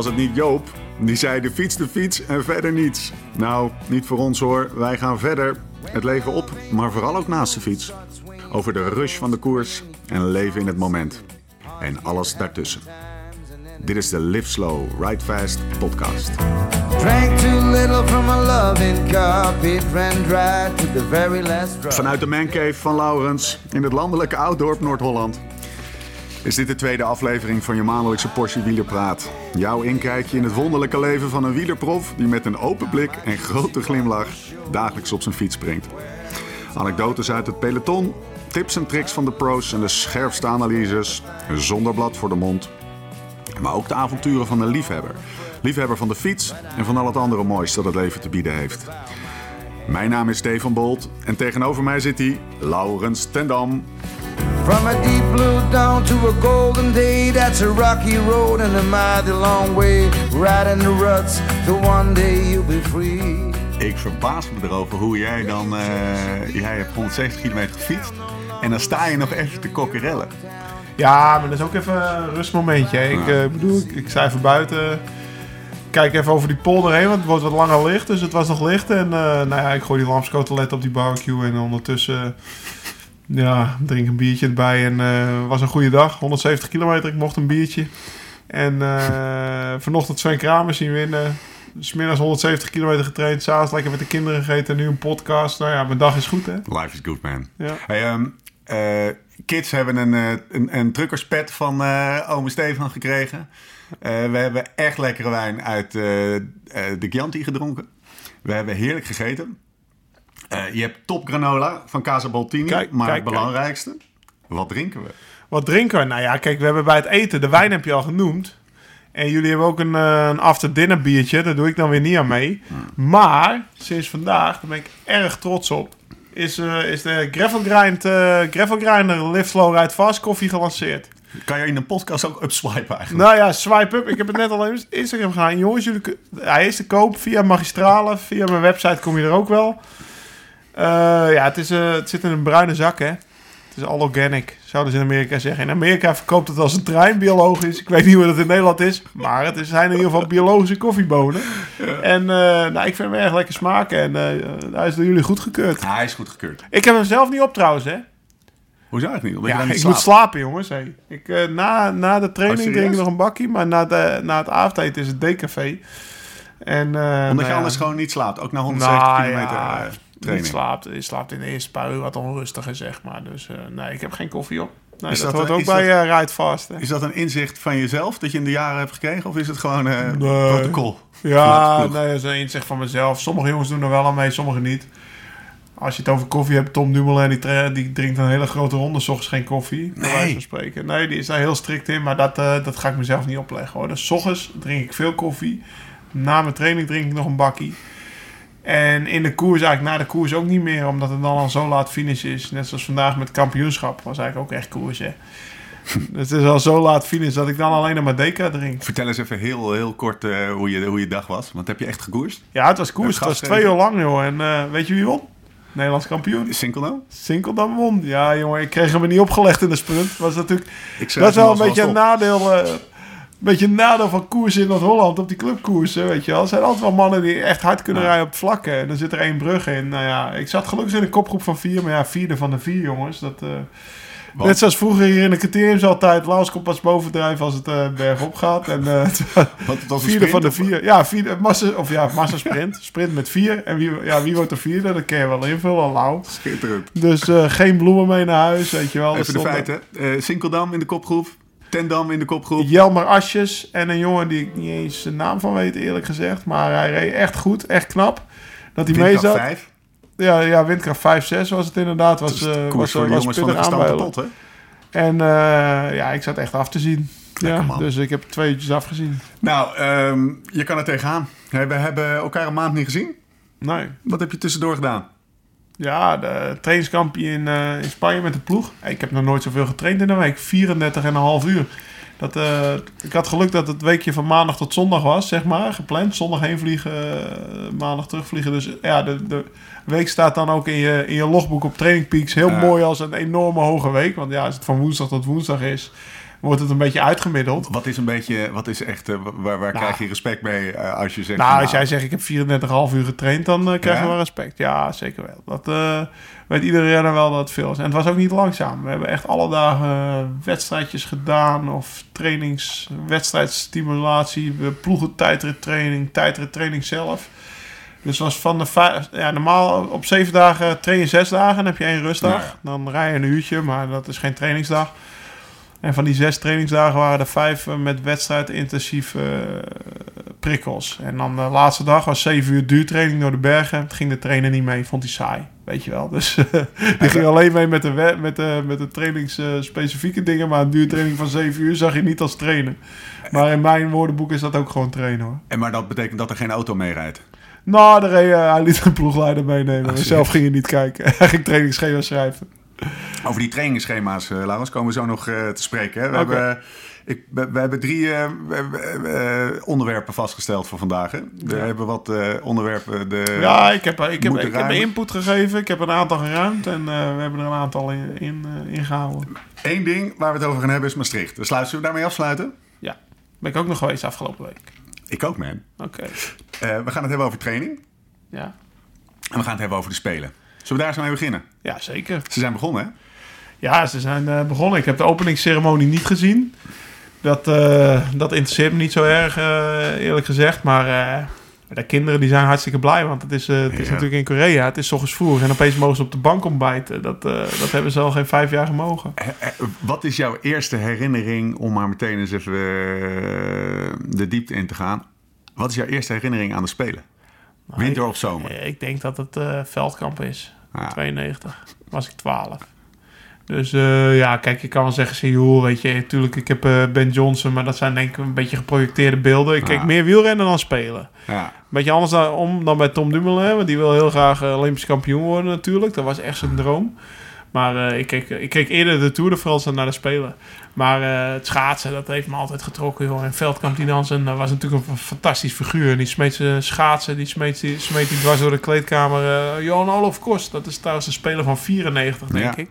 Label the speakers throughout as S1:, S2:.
S1: Was het niet Joop? Die zei de fiets, de fiets en verder niets. Nou, niet voor ons hoor. Wij gaan verder. Het leven op, maar vooral ook naast de fiets. Over de rush van de koers en leven in het moment. En alles daartussen. Dit is de Live Slow, Ride Fast podcast.
S2: Drank too little from a loving cup. It ran dry to the very last drop.
S1: Vanuit de mancave van Laurens in het landelijke Ouddorp Noord-Holland is dit de tweede aflevering van je maandelijkse portie wielerpraat. Jouw inkijkje in het wonderlijke leven van een wielerprof die met een open blik en grote glimlach dagelijks op zijn fiets springt. Anekdotes uit het peloton, tips en tricks van de pro's en de scherpste analyses, zonder blad voor de mond. Maar ook de avonturen van een liefhebber. Liefhebber van de fiets en van al het andere moois dat het leven te bieden heeft. Mijn naam is Stefan Bolt en tegenover mij zit hij, Laurens Tendam.
S2: From a deep blue dawn to a golden day, that's a rocky road and a mighty long way. Riding the ruts, till one day you'll be free.
S1: Ik verbaas me erover hoe jij dan... eh, jij hebt 170 kilometer gefietst en dan sta je nog even te kokkerellen.
S3: Ja, maar dat is ook even een rustmomentje. hè. Ik eh, bedoel, ik, ik sta even buiten. Kijk even over die polder heen, want het wordt wat langer licht. Dus het was nog licht. En eh, nou ja, ik gooi die lamskotelet op die barbecue. En ondertussen, ja, drink een biertje erbij. En eh, was een goede dag. 170 kilometer, ik mocht een biertje. En eh, vanochtend Sven Kramer zien winnen. Smiddags 170 kilometer getraind. S'avonds lekker met de kinderen gegeten. En nu een podcast. Nou ja, mijn dag is goed, hè?
S1: Life is good, man.
S3: Ja.
S1: Hey, ehm, eh, kids hebben een, eh, een, een truckerspet van eh ome Stefan gekregen. Eh, we hebben echt lekkere wijn uit eh, eh, de Chianti gedronken. We hebben heerlijk gegeten. Eh, je hebt top granola van Casa Baltini.
S3: Kijk,
S1: maar
S3: kijk,
S1: het belangrijkste, wat drinken we?
S3: Wat drinken we? Nou ja, kijk, we hebben bij het eten, de wijn heb je al genoemd. En jullie hebben ook een, eh, een after-dinner biertje, daar doe ik dan weer niet aan mee. Maar, sinds vandaag, daar ben ik erg trots op, is, eh, is de Gravel, Grind, Gravel Grinder Live Slow Ride Fast koffie gelanceerd.
S1: Kan je in een podcast ook upswipen eigenlijk?
S3: Nou ja, swipe up. Ik heb het net al op Instagram gedaan. Jongens, jullie, hij is te koop via Magistrale. Via mijn website kom je er ook wel. Eh, ja, het, is, eh, het zit in een bruine zak, hè. Het is all organic, zouden ze in Amerika zeggen. In Amerika verkoopt het als een trein, biologisch. Ik weet niet hoe dat in Nederland is. Maar het is- zijn in ieder geval biologische koffiebonen. En eh, nou, ik vind hem erg lekker smaken. En hij is door jullie goedgekeurd.
S1: Hij is goedgekeurd.
S3: Ik heb hem zelf niet op trouwens, hè.
S1: Hoe zou het niet? Omdat
S3: Ja, ik moet slapen, jongens. Hey. Ik, na, na de training
S1: Oh,
S3: drink ik nog een bakkie, maar na, de, na het avondeten is het decafé. En, nou
S1: Omdat je
S3: ja,
S1: anders gewoon niet slaapt. Ook na 170
S3: nou,
S1: kilometer
S3: niet slaapt. Je slaapt in de eerste paar uur wat onrustiger, zeg maar. Dus eh, nee, ik heb geen koffie op. Nee,
S1: Is
S3: dat,
S1: dat
S3: hoort
S1: een-
S3: ook bij eh Ride Fast. Hè.
S1: Is dat een inzicht van jezelf dat je in de jaren hebt gekregen? Of is het gewoon eh,
S3: Nee.
S1: protocol?
S3: Ja, nee, dat is een inzicht van mezelf. Sommige jongens doen er wel aan mee, sommige niet. Als je het over koffie hebt, Tom Dumoulin die, die drinkt een hele grote ronde, s ochtends geen koffie.
S1: Nee.
S3: van spreken. Nee, die is daar heel strikt in, maar dat, dat ga ik mezelf niet opleggen hoor. Dus s ochtends drink ik veel koffie. Na mijn training drink ik nog een bakkie. En in de koers, eigenlijk na de koers ook niet meer, omdat het dan al zo laat finish is. Net zoals vandaag met kampioenschap, was eigenlijk ook echt koers hè. het is al zo laat finish dat ik dan alleen nog maar Deca drink.
S1: Vertel eens even heel, heel kort eh, hoe, je, hoe je dag was. Want heb je echt gekoerst?
S3: Ja, het was koers.
S1: Het
S3: was twee uur lang, joh. En eh, weet je wie won? Nederlands kampioen.
S1: Sinkeldam?
S3: Sinkeldam won. Ja, jongen, ik kreeg hem er niet opgelegd in de sprint. Was natuurlijk, dat is wel een beetje een nadeel, eh, beetje nadeel van koers in Noord-Holland op die clubkoersen, weet je wel. Er zijn altijd wel mannen die echt hard kunnen
S1: Ja.
S3: rijden op het vlakke. En dan zit er één brug in. Nou ja, ik zat gelukkig in een kopgroep van vier, maar ja, vierde van de vier, jongens. Dat, eh, net zoals vroeger hier in de criteriums altijd. Laus komt pas bovendrijven als het eh bergop gaat. En
S1: Want het was een
S3: Vierde van de
S1: of-
S3: vier. Ja, vierde, massa, of ja, massa sprint. Sprint met vier. En wie, ja, wie wordt de vierde? Dat kan je wel invullen, lauw.
S1: Schitterend.
S3: Dus geen bloemen mee naar huis, weet je wel. Er
S1: Even de feiten. Sinkeldam in de kopgroep. Tendam in de kopgroep.
S3: Jelmer Asjes en een jongen die ik niet eens de naam van weet, eerlijk gezegd. Maar hij reed echt goed, echt knap. Dat hij mee zat.
S1: vijf.
S3: Ja, ja, windkracht 5, 6 was het inderdaad. Was, eh was,
S1: voor
S3: was pittig aanbellen.
S1: hè?
S3: En eh, ja, ik zat echt af te zien.
S1: Lekker,
S3: Ja,
S1: man.
S3: dus ik heb twee uurtjes afgezien.
S1: Nou, ehm, je kan er tegenaan. We hebben elkaar een maand niet gezien.
S3: Nee.
S1: Wat heb je tussendoor gedaan?
S3: Ja, de trainingskampje in, eh, in Spanje met de ploeg. Ik heb nog nooit zoveel getraind in een week. 34,5 uur. Dat, eh, ik had geluk dat het weekje van maandag tot zondag was, zeg maar, gepland. Zondag heen vliegen, eh, maandag terugvliegen. Dus ja, de, de week staat dan ook in je, in je logboek op Training Peaks. Heel mooi als een enorme hoge week. Want ja, als het van woensdag tot woensdag is, wordt het een beetje uitgemiddeld.
S1: Wat is een beetje, wat is echt, eh, waar, waar krijg je respect mee eh, als je zegt...
S3: Nou,
S1: van,
S3: als jij zegt ik heb 34,5 uur getraind, dan eh, krijg je
S1: Ja?
S3: wel respect. Ja, zeker wel. Dat eh, weet iedere renner wel dat het veel is. En het was ook niet langzaam. We hebben echt alle dagen wedstrijdjes gedaan of trainings, wedstrijdstimulatie, we ploegen tijdrittraining, tijdrittraining zelf. Dus was van de vijf, ja, normaal op zeven dagen train je zes dagen, dan heb je één rustdag.
S1: Ja.
S3: Dan rij je een uurtje, maar dat is geen trainingsdag. En van die zes trainingsdagen waren er vijf eh, met wedstrijdintensief eh, prikkels. En dan de laatste dag was zeven uur duurtraining door de bergen. Het ging de trainer niet mee, vond hij saai. Weet je wel. Dus eh, die ging alleen mee met de, met de, met de trainingsspecifieke dingen. Maar een duurtraining van zeven uur zag je niet als trainen. Maar in mijn woordenboek is dat ook gewoon trainen hoor.
S1: En maar dat betekent dat er geen auto mee rijdt.
S3: Nou, eh, hij liet een ploegleider meenemen.
S1: Ah,
S3: Zelf ging je niet kijken. Hij ging trainingsschema schrijven.
S1: Over die trainingsschema's, eh Laurens, komen we zo nog eh, te spreken. Hè? We, hebben, ik, we, we hebben drie eh, we- we- eh, onderwerpen vastgesteld voor vandaag. Hè? We
S3: Ja.
S1: hebben wat eh, onderwerpen. De,
S3: Ja, ik heb, ik heb, ik input gegeven. Ik heb een aantal geruimd. En eh, we hebben er een aantal in, in, eh, ingehouden.
S1: Eén ding waar we het over gaan hebben is Maastricht. Dus sluiten we daarmee afsluiten?
S3: Ja. Ben ik ook nog geweest afgelopen week.
S1: Ik ook, man.
S3: Oké.
S1: Eh, we gaan het hebben over training.
S3: Ja.
S1: En we gaan het hebben over de Spelen. Zullen we daar eens mee beginnen?
S3: ja, zeker.
S1: Ze zijn begonnen, hè?
S3: Ja, ze zijn eh, begonnen. Ik heb de openingsceremonie niet gezien. Dat, eh, dat interesseert me niet zo erg, eh, eerlijk gezegd. Maar de kinderen die zijn hartstikke blij. Want het is, het is
S1: Ja.
S3: natuurlijk in Korea. Het is ochtends vroeg. En opeens mogen ze op de bank ontbijten. Dat, dat hebben ze al geen vijf jaar gemogen.
S1: Wat is jouw eerste herinnering, om maar meteen eens even de diepte in te gaan. Wat is jouw eerste herinnering aan de Spelen? Winter of zomer?
S3: Eh, Ik denk dat het eh, veldkamp is.
S1: Ja.
S3: 92. Was ik 12. Dus eh, ja, kijk, je kan wel zeggen, joh, weet je, natuurlijk, ik heb Ben Johnson, maar dat zijn denk ik een beetje geprojecteerde beelden. Ik kijk
S1: Ja.
S3: meer wielrennen dan spelen.
S1: Ja.
S3: Beetje anders dan, om dan bij Tom Dumoulin, want die wil heel graag Olympisch kampioen worden natuurlijk. Dat was echt zijn droom. Maar ik, keek, ik keek eerder de Tour de France dan naar de Spelen. Maar eh, het schaatsen, dat heeft me altijd getrokken. Joh. En Veldkamp die dansen, dat was natuurlijk een fantastisch figuur. Die smeet zijn schaatsen, die smeet, die smeet die dwars door de kleedkamer. eh Johan Olof Kost, dat is trouwens een speler van 94, denk
S1: Ja.
S3: ik.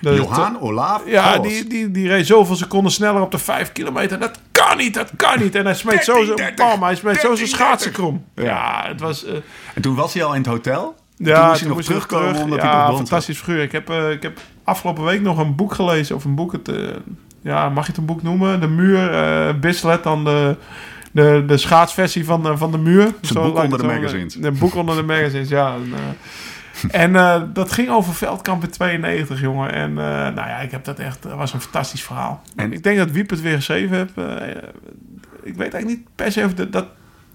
S1: Johan Olaf
S3: ja, die, die, die reed zoveel seconden sneller op de 5 kilometer. Dat kan niet, dat kan niet. En hij smeet zo
S1: 13,
S3: zijn
S1: 30,
S3: bam, hij smeet zo zijn
S1: 13,
S3: schaatsen krom.
S1: Ja.
S3: Ja, het was... eh,
S1: En toen was hij al in het hotel?
S3: Ja,
S1: toen moest hij nog terugkomen
S3: terug.
S1: omdat
S3: ja,
S1: hij nog bond
S3: fantastisch figuur. Ik heb, eh, ik heb afgelopen week nog een boek gelezen. Of een boek, het, eh, ja, mag je het een boek noemen? De Muur, Bislett, dan de, de, de schaatsversie van, de- van de Muur.
S1: een
S3: Zo
S1: boek onder
S3: het
S1: de magazines.
S3: Een boek onder de magazines, ja. En, en dat ging over Veldkamp in 92, jongen. En nou ja, ik heb dat echt... Dat was een fantastisch verhaal.
S1: En-
S3: ik denk dat Wiep het weer geschreven heeft. ik weet eigenlijk niet per se of de- dat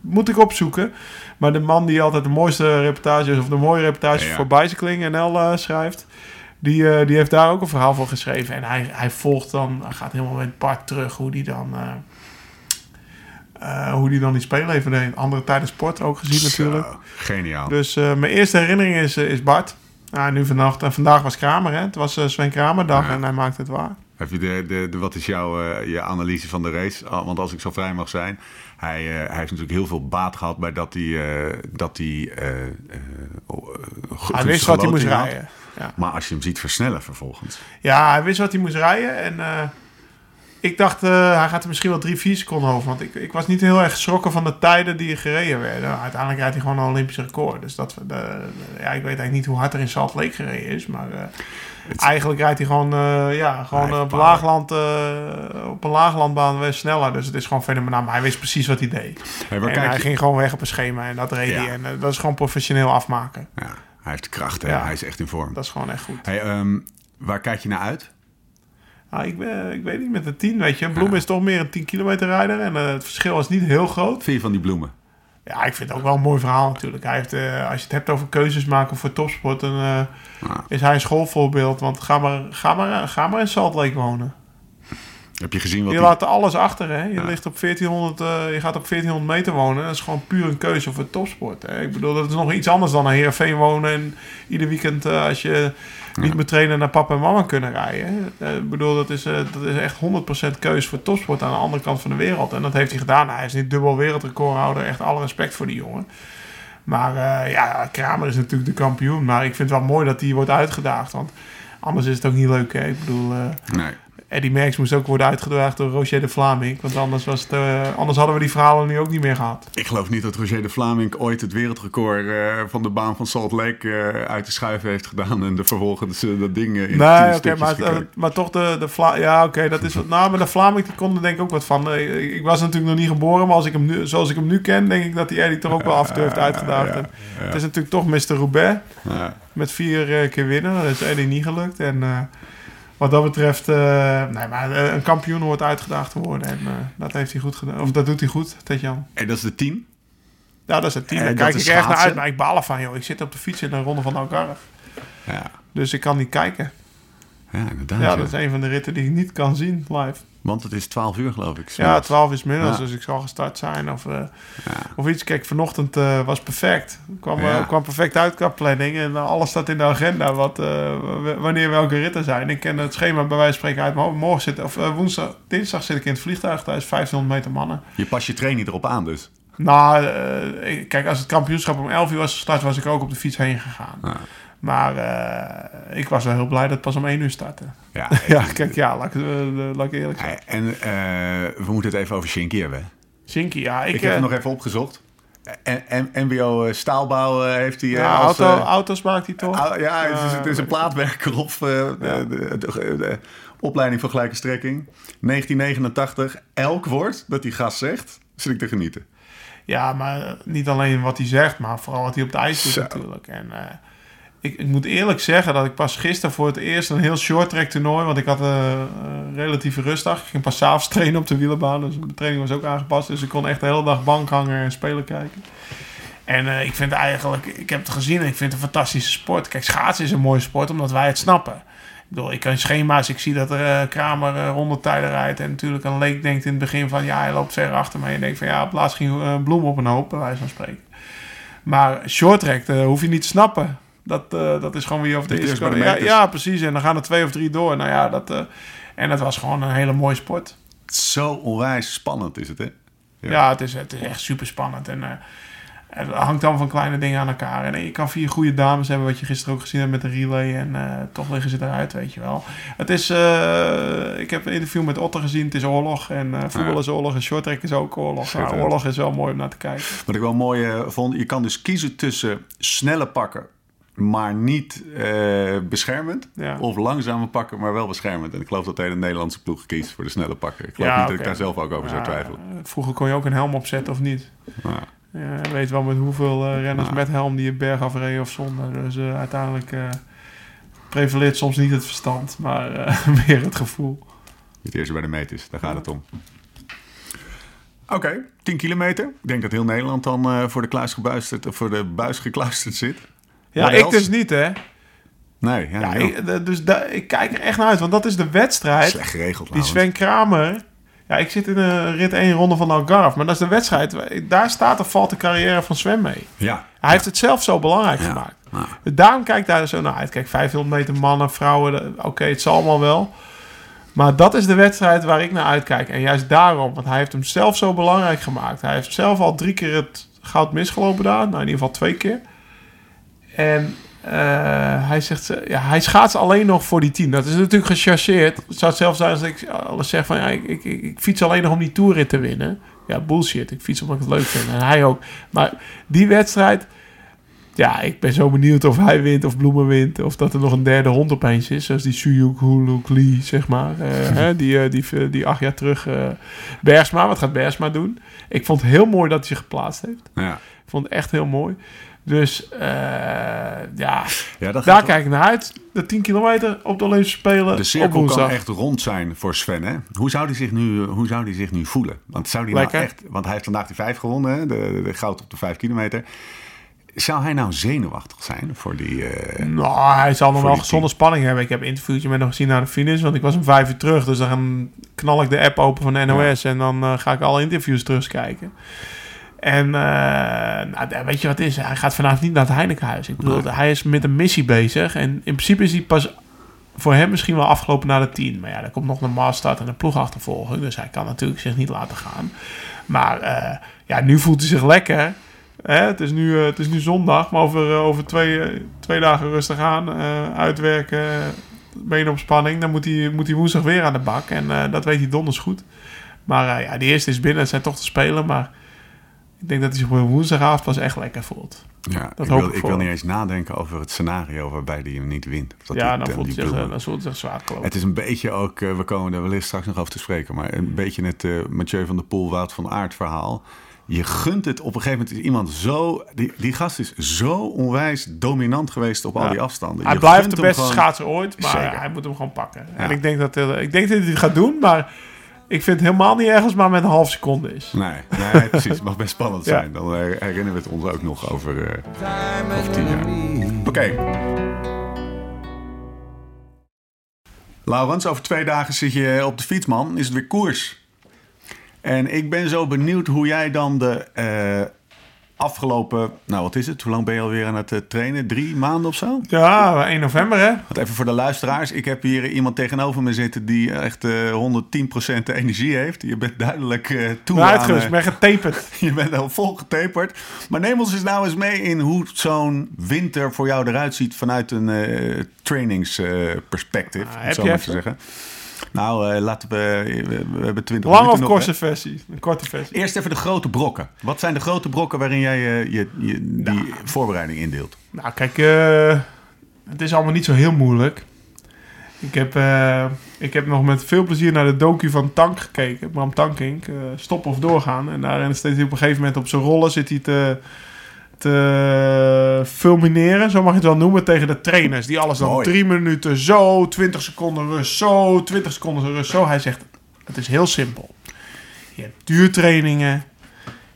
S3: moet ik opzoeken. Maar de man die altijd de mooiste reportages of de mooie reportages
S1: Ja,
S3: voor Bicycling NL eh, schrijft, die, eh, die heeft daar ook een verhaal voor geschreven. En hij, hij volgt dan, hij gaat helemaal met Bart terug hoe die dan. eh, hoe die dan die spelen heeft. deed. Andere tijden sport ook gezien natuurlijk.
S1: Zo, geniaal.
S3: Dus mijn eerste herinnering is, is Bart. Nu vannacht, en vandaag was Kramer, hè? Het was Sven Kramerdag
S1: Ja.
S3: en hij maakte het waar.
S1: Heb je de, de, de- wat is jouw eh, je analyse van de race? Ah, Want als ik zo vrij mag zijn, hij, eh, hij heeft natuurlijk heel veel baat gehad bij dat hij, eh, dat hij,
S3: wist wat hij moest
S1: had.
S3: rijden. Ja.
S1: Maar als je hem ziet versnellen vervolgens.
S3: Ja, hij wist wat hij moest rijden. En ik dacht, hij gaat er misschien wel drie, vier seconden over. Want ik, ik was niet heel erg geschrokken van de tijden die gereden werden. Uiteindelijk rijdt hij gewoon een Olympisch record. Dus dat, ja, ik weet eigenlijk niet hoe hard er in Salt Lake gereden is. Maar eigenlijk rijdt hij gewoon, eh, ja, gewoon
S1: heeft
S3: op, laagland, eh, op een laaglandbaan weer sneller. Dus het is gewoon fenomenaal. Maar hij wist precies wat hij deed.
S1: Hey,
S3: en hij
S1: je-
S3: ging gewoon weg op een schema en dat reed
S1: Ja.
S3: hij. En eh, dat is gewoon professioneel afmaken.
S1: Ja, hij heeft kracht, hè?
S3: Ja.
S1: hij is echt in vorm.
S3: Dat is gewoon echt goed.
S1: Hey, ehm, waar kijk je naar uit?
S3: Nou, ik, ben, ik weet niet, met de 10, weet je. Bloem is toch meer een 10 kilometer rijder. En eh, het verschil is niet heel groot.
S1: Je van die bloemen?
S3: Ja, ik vind het ook wel een mooi verhaal natuurlijk. Hij heeft, eh, als je het hebt over keuzes maken voor topsport... dan eh,
S1: Ja.
S3: is hij een schoolvoorbeeld. Want ga maar, ga maar, ga maar in Salt Lake wonen.
S1: Heb je gezien wat
S3: Je
S1: die-
S3: laat alles achter, hè. Je, ligt op 1400, eh, je gaat op 1400 meter wonen. Dat is gewoon puur een keuze voor topsport. Hè. Ik bedoel, dat is nog iets anders dan naar Heerenveen wonen... en ieder weekend als je niet moet trainen... naar papa en mama kunnen rijden. Eh, ik bedoel, dat is, eh, dat is echt 100% keuze voor topsport... aan de andere kant van de wereld. En dat heeft hij gedaan. Hij is niet dubbel wereldrecordhouder. Echt alle respect voor die jongen. Maar eh, ja, Kramer is natuurlijk de kampioen. Maar ik vind het wel mooi dat hij wordt uitgedaagd. Want anders is het ook niet leuk, hè. Ik bedoel...
S1: Nee.
S3: Eddie Merckx moest ook worden uitgedaagd door Roger de Vlaming. Want anders, was het, eh, anders hadden we die verhalen nu ook niet meer gehad.
S1: Ik geloof niet dat Roger de Vlaming ooit het wereldrecord eh, van de baan van Salt Lake eh, uit de schuiven heeft gedaan. En de vervolgens dat ding in
S3: Nee, oké, maar, maar toch de, de Vla Ja, oké, dat is wat. Nou, maar de Vlaming die kon er denk ik ook wat van. Ik, ik was natuurlijk nog niet geboren, maar als ik hem nu, zoals ik hem nu ken, denk ik dat die Eddie toch ook wel af en toe heeft uitgedaagd.
S1: ja,
S3: En
S1: ja.
S3: Het is natuurlijk toch Mr. Roubaix
S1: Ja.
S3: met vier keer winnen. Dat is Eddie niet gelukt. En wat dat betreft, eh, nee, maar eh, een kampioen hoort uitgedaagd te worden. En eh, dat heeft hij goed gedaan. Of dat doet hij goed, Tetjan.
S1: En dat is de tien.
S3: Ja, dat is het team. Daar kijk ik erg naar uit. Maar ik baal ervan, joh. Ik zit op de fiets in de ronde van Algarve.
S1: Ja,
S3: Dus ik kan niet kijken.
S1: ja inderdaad.
S3: Ja,
S1: ja.
S3: dat is een van de ritten die ik niet kan zien live.
S1: Want het is 12 uur geloof ik.
S3: Ja, 12 is middags,
S1: Ja.
S3: dus ik zal gestart zijn. Of, eh,
S1: Ja.
S3: of iets. Kijk, vanochtend eh, was perfect. Ik kwam,
S1: Ja.
S3: eh, kwam perfect uit qua planning. En alles staat in de agenda. Wat, wanneer welke ritten zijn. Ik ken het schema bij wijze van spreken uit. hoofd. morgen zit, of woensdag, dinsdag zit ik in het vliegtuig. Daar is 1500 meter mannen.
S1: Je pas je training erop aan dus.
S3: Nou, kijk, als het kampioenschap om 11 uur was gestart, was ik ook op de fiets heen gegaan. Maar eh, ik was wel heel blij dat het pas om 1 uur startte.
S1: Ja.
S3: Ja, kijk, ja, laat ik, eh, laat ik eerlijk zijn.
S1: En eh, we moeten het even over Shinky hebben.
S3: Shinky, ja. Ik,
S1: Ik, heb het nog even opgezocht. En, en, MBO Staalbouw heeft hij...
S3: ja,
S1: als,
S3: auto, auto's maakt hij toch?
S1: au- ja, het is, het is een plaatwerker op de, de, de- de opleiding van gelijke strekking. 1989. Elk woord dat die gast zegt, zit ik te genieten.
S3: Ja, maar niet alleen wat hij zegt, maar vooral wat hij op het ijs doet
S1: Zo.
S3: natuurlijk. En ik, moet eerlijk zeggen dat ik pas gisteren voor het eerst een heel short track toernooi, want ik had een eh, relatieve rustdag. Ik ging pas avonds trainen op de wielenbaan, dus mijn training was ook aangepast. Dus ik kon echt de hele dag bank hangen en spelen kijken. En eh, ik vind eigenlijk, ik heb het gezien en ik vind het een fantastische sport. Kijk, schaatsen is een mooie sport omdat wij het snappen. Ik bedoel, ik kan schema's, ik zie dat er eh, Kramer eh, rondetijden rijdt. En natuurlijk een leek denkt in het begin van, ja, hij loopt ver achter mij. En je denkt van, ja, op laatst ging eh, Bloem op een hoop, bij wijze van spreken. Maar short track eh, hoef je niet te snappen. Dat, eh, dat is gewoon wie over de eerste komen. Ja, ja, precies. En dan gaan er twee of drie door. Nou ja, dat, eh, en het was gewoon een hele mooie sport.
S1: Zo onwijs spannend is het, hè?
S3: Ja, het, is, het is echt super spannend. En eh, het hangt dan van kleine dingen aan elkaar. En je kan vier goede dames hebben, wat je gisteren ook gezien hebt met de relay. En toch liggen ze eruit, weet je wel. Het is, ik heb een interview met Otter gezien. Het is oorlog. En voetbal
S1: Ja.
S3: is oorlog. En shorttrack is ook oorlog. Oorlog is wel mooi om naar te kijken.
S1: Wat ik wel mooi vond, je kan dus kiezen tussen snelle pakken, maar niet eh, beschermend.
S3: Ja.
S1: Of langzame pakken, maar wel beschermend. En ik geloof dat de hele Nederlandse ploeg kiest voor de snelle pakken. Ik geloof
S3: Ja,
S1: niet dat ik daar zelf ook over zou
S3: Ja,
S1: twijfelen.
S3: Vroeger kon je ook een helm opzetten of niet.
S1: Ja.
S3: Ja, je weet wel met hoeveel eh, renners met helm die een berg afreden of zonder. Dus eh, uiteindelijk prevaleert soms niet het verstand, maar meer het gevoel.
S1: Het eerste bij de meters, daar gaat het om. Oké, 10 kilometer. Ik denk dat heel Nederland dan voor, de kluis gebuisterd, voor de buis gekluisterd zit.
S3: Ja, ik dus niet, hè?
S1: Nee, ja,
S3: ik, dus ik kijk er echt naar uit, want dat is de wedstrijd.
S1: slecht geregeld.
S3: Die. Sven Kramer. Ja, ik zit in een rit 1 ronde van Algarve, maar dat is de wedstrijd. Daar staat of valt de carrière van Sven mee.
S1: Ja,
S3: Hij heeft het zelf zo belangrijk
S1: Ja.
S3: gemaakt.
S1: Ja.
S3: Daarom kijk ik daar zo naar uit. Kijk, 500 meter mannen, vrouwen, oké, het zal allemaal wel. Maar dat is de wedstrijd waar ik naar uitkijk. En juist daarom, want hij heeft hem zelf zo belangrijk gemaakt. Hij heeft zelf al drie keer het goud misgelopen daar. Nou, in ieder geval twee keer. En eh, hij zegt, ja, hij schaats alleen nog voor die tien. Dat is natuurlijk gechargeerd. Het zou hetzelfde zijn als ik alles zeg van, ja, ik, ik, ik, fiets alleen nog om die toerrit te winnen. Ja, bullshit. Ik fiets omdat ik het leuk vind. En hij ook. Maar die wedstrijd, ja, ik ben zo benieuwd of hij wint of Bloemen wint. Of dat er nog een derde hond opeens is. Zoals die Suyuk Huluk Lee, zeg maar. Eh, hè, die, eh, die, die acht jaar terug. Bergsma, wat gaat Bergsma doen? Ik vond het heel mooi dat hij zich geplaatst heeft.
S1: ja.
S3: Ik vond het echt heel mooi. Dus eh, ja,
S1: ja
S3: daar kijk ik naar uit. De 10 kilometer op de Olympische Spelen
S1: De cirkel kan echt rond zijn voor Sven. Hè? Hoe, zou hij zich nu, hoe zou hij zich nu voelen? Want, zou hij nou echt, want hij heeft vandaag die vijf gewonnen, hè? De, goud op de vijf kilometer. Zou hij nou zenuwachtig zijn voor die... eh,
S3: Nou, hij zal nog wel
S1: die
S3: gezonde spanning hebben. Ik heb een interviewtje met hem gezien naar de finish. Want ik was om vijf uur terug. Dus dan knal ik de app open van de NOS. En dan eh, ga ik alle interviews terugkijken. En eh, nou, weet je wat het is? Hij gaat vanavond niet naar het Heinekenhuis. Ik bedoel,
S1: Nee.
S3: hij is met een missie bezig. En in principe is hij pas voor hem misschien wel afgelopen naar de 10. Maar ja, er komt nog een maastart en een ploegachtervolging. Dus hij kan natuurlijk zich niet laten gaan. Maar eh, ja, nu voelt hij zich lekker. Hè? Het, is nu, eh, het is nu zondag, maar over, over twee, twee dagen rustig aan. uitwerken, been op spanning. Dan moet hij, moet hij woensdag weer aan de bak. En dat weet hij donders goed. Maar ja, die eerste is binnen. Het zijn toch te spelen. Maar ik denk dat hij zich op woensdagavond pas echt lekker voelt.
S1: Ja,
S3: Dat
S1: ik,
S3: hoop
S1: wil,
S3: ik
S1: wil niet eens nadenken over het scenario waarbij hij hem niet wint. Of dat
S3: ja, dan
S1: die
S3: voelt, hij zich,
S1: ploegen-
S3: eh, dan voelt zich zwaar klopt.
S1: Het is een beetje ook, eh, we komen er wellicht straks nog over te spreken, maar een beetje het eh Mathieu van der Poel, Wout van Aert verhaal. Je gunt het op een gegeven moment is iemand zo, die, die gast is zo onwijs dominant geweest op al die afstanden.
S3: Hij
S1: Je
S3: blijft de beste
S1: gewoon-
S3: schaatser ooit, maar
S1: Zeker.
S3: hij moet hem gewoon pakken.
S1: Ja.
S3: En ik denk, dat, eh, ik denk dat hij het gaat doen, maar ik vind het helemaal niet erg als maar met een half seconde is.
S1: Nee, nee, precies. Het mag best spannend
S3: Ja.
S1: zijn. Dan eh, herinneren we het ons ook nog over.
S2: Time
S1: Of tien jaar. Oké. Laurens, over twee dagen zit je op de fiets, man. Is het weer koers. En ik ben zo benieuwd hoe jij dan de eh, afgelopen... Nou, wat is het? Hoe lang ben je alweer aan het eh, trainen? Drie maanden of zo?
S3: Ja, 1 november hè.
S1: Want even voor de luisteraars. Ik heb hier iemand tegenover me zitten die echt eh 110% energie heeft. Je bent duidelijk eh toe aan...
S3: Uitgerust,
S1: eh,
S3: ik ben getaperd.
S1: je bent al vol getaperd. Maar neem ons eens nou eens mee in hoe zo'n winter voor jou eruit ziet vanuit een eh trainingsperspectief.
S3: Ah,
S1: om
S3: heb
S1: zo
S3: je
S1: maar te
S3: even?
S1: zeggen. Nou, eh, laten we, we. We hebben 20
S3: Lange of
S1: nog,
S3: korte versie? Een korte versie.
S1: Eerst even de grote brokken. Wat zijn de grote brokken waarin jij eh, je, je, die voorbereiding indeelt?
S3: Nou, kijk, eh, het is allemaal niet zo heel moeilijk. Ik heb, ik heb nog met veel plezier naar de docu van Tank gekeken. Bram Tankink, Stop of Doorgaan. En daarin steeds op een gegeven moment op zijn rollen zit hij te, te fulmineren, zo mag je het wel noemen, tegen de trainers. Die alles dan
S1: Mooi.
S3: drie minuten zo, 20 seconden rust zo, 20 seconden rust zo. Hij zegt, het is heel simpel. Je hebt duurtrainingen,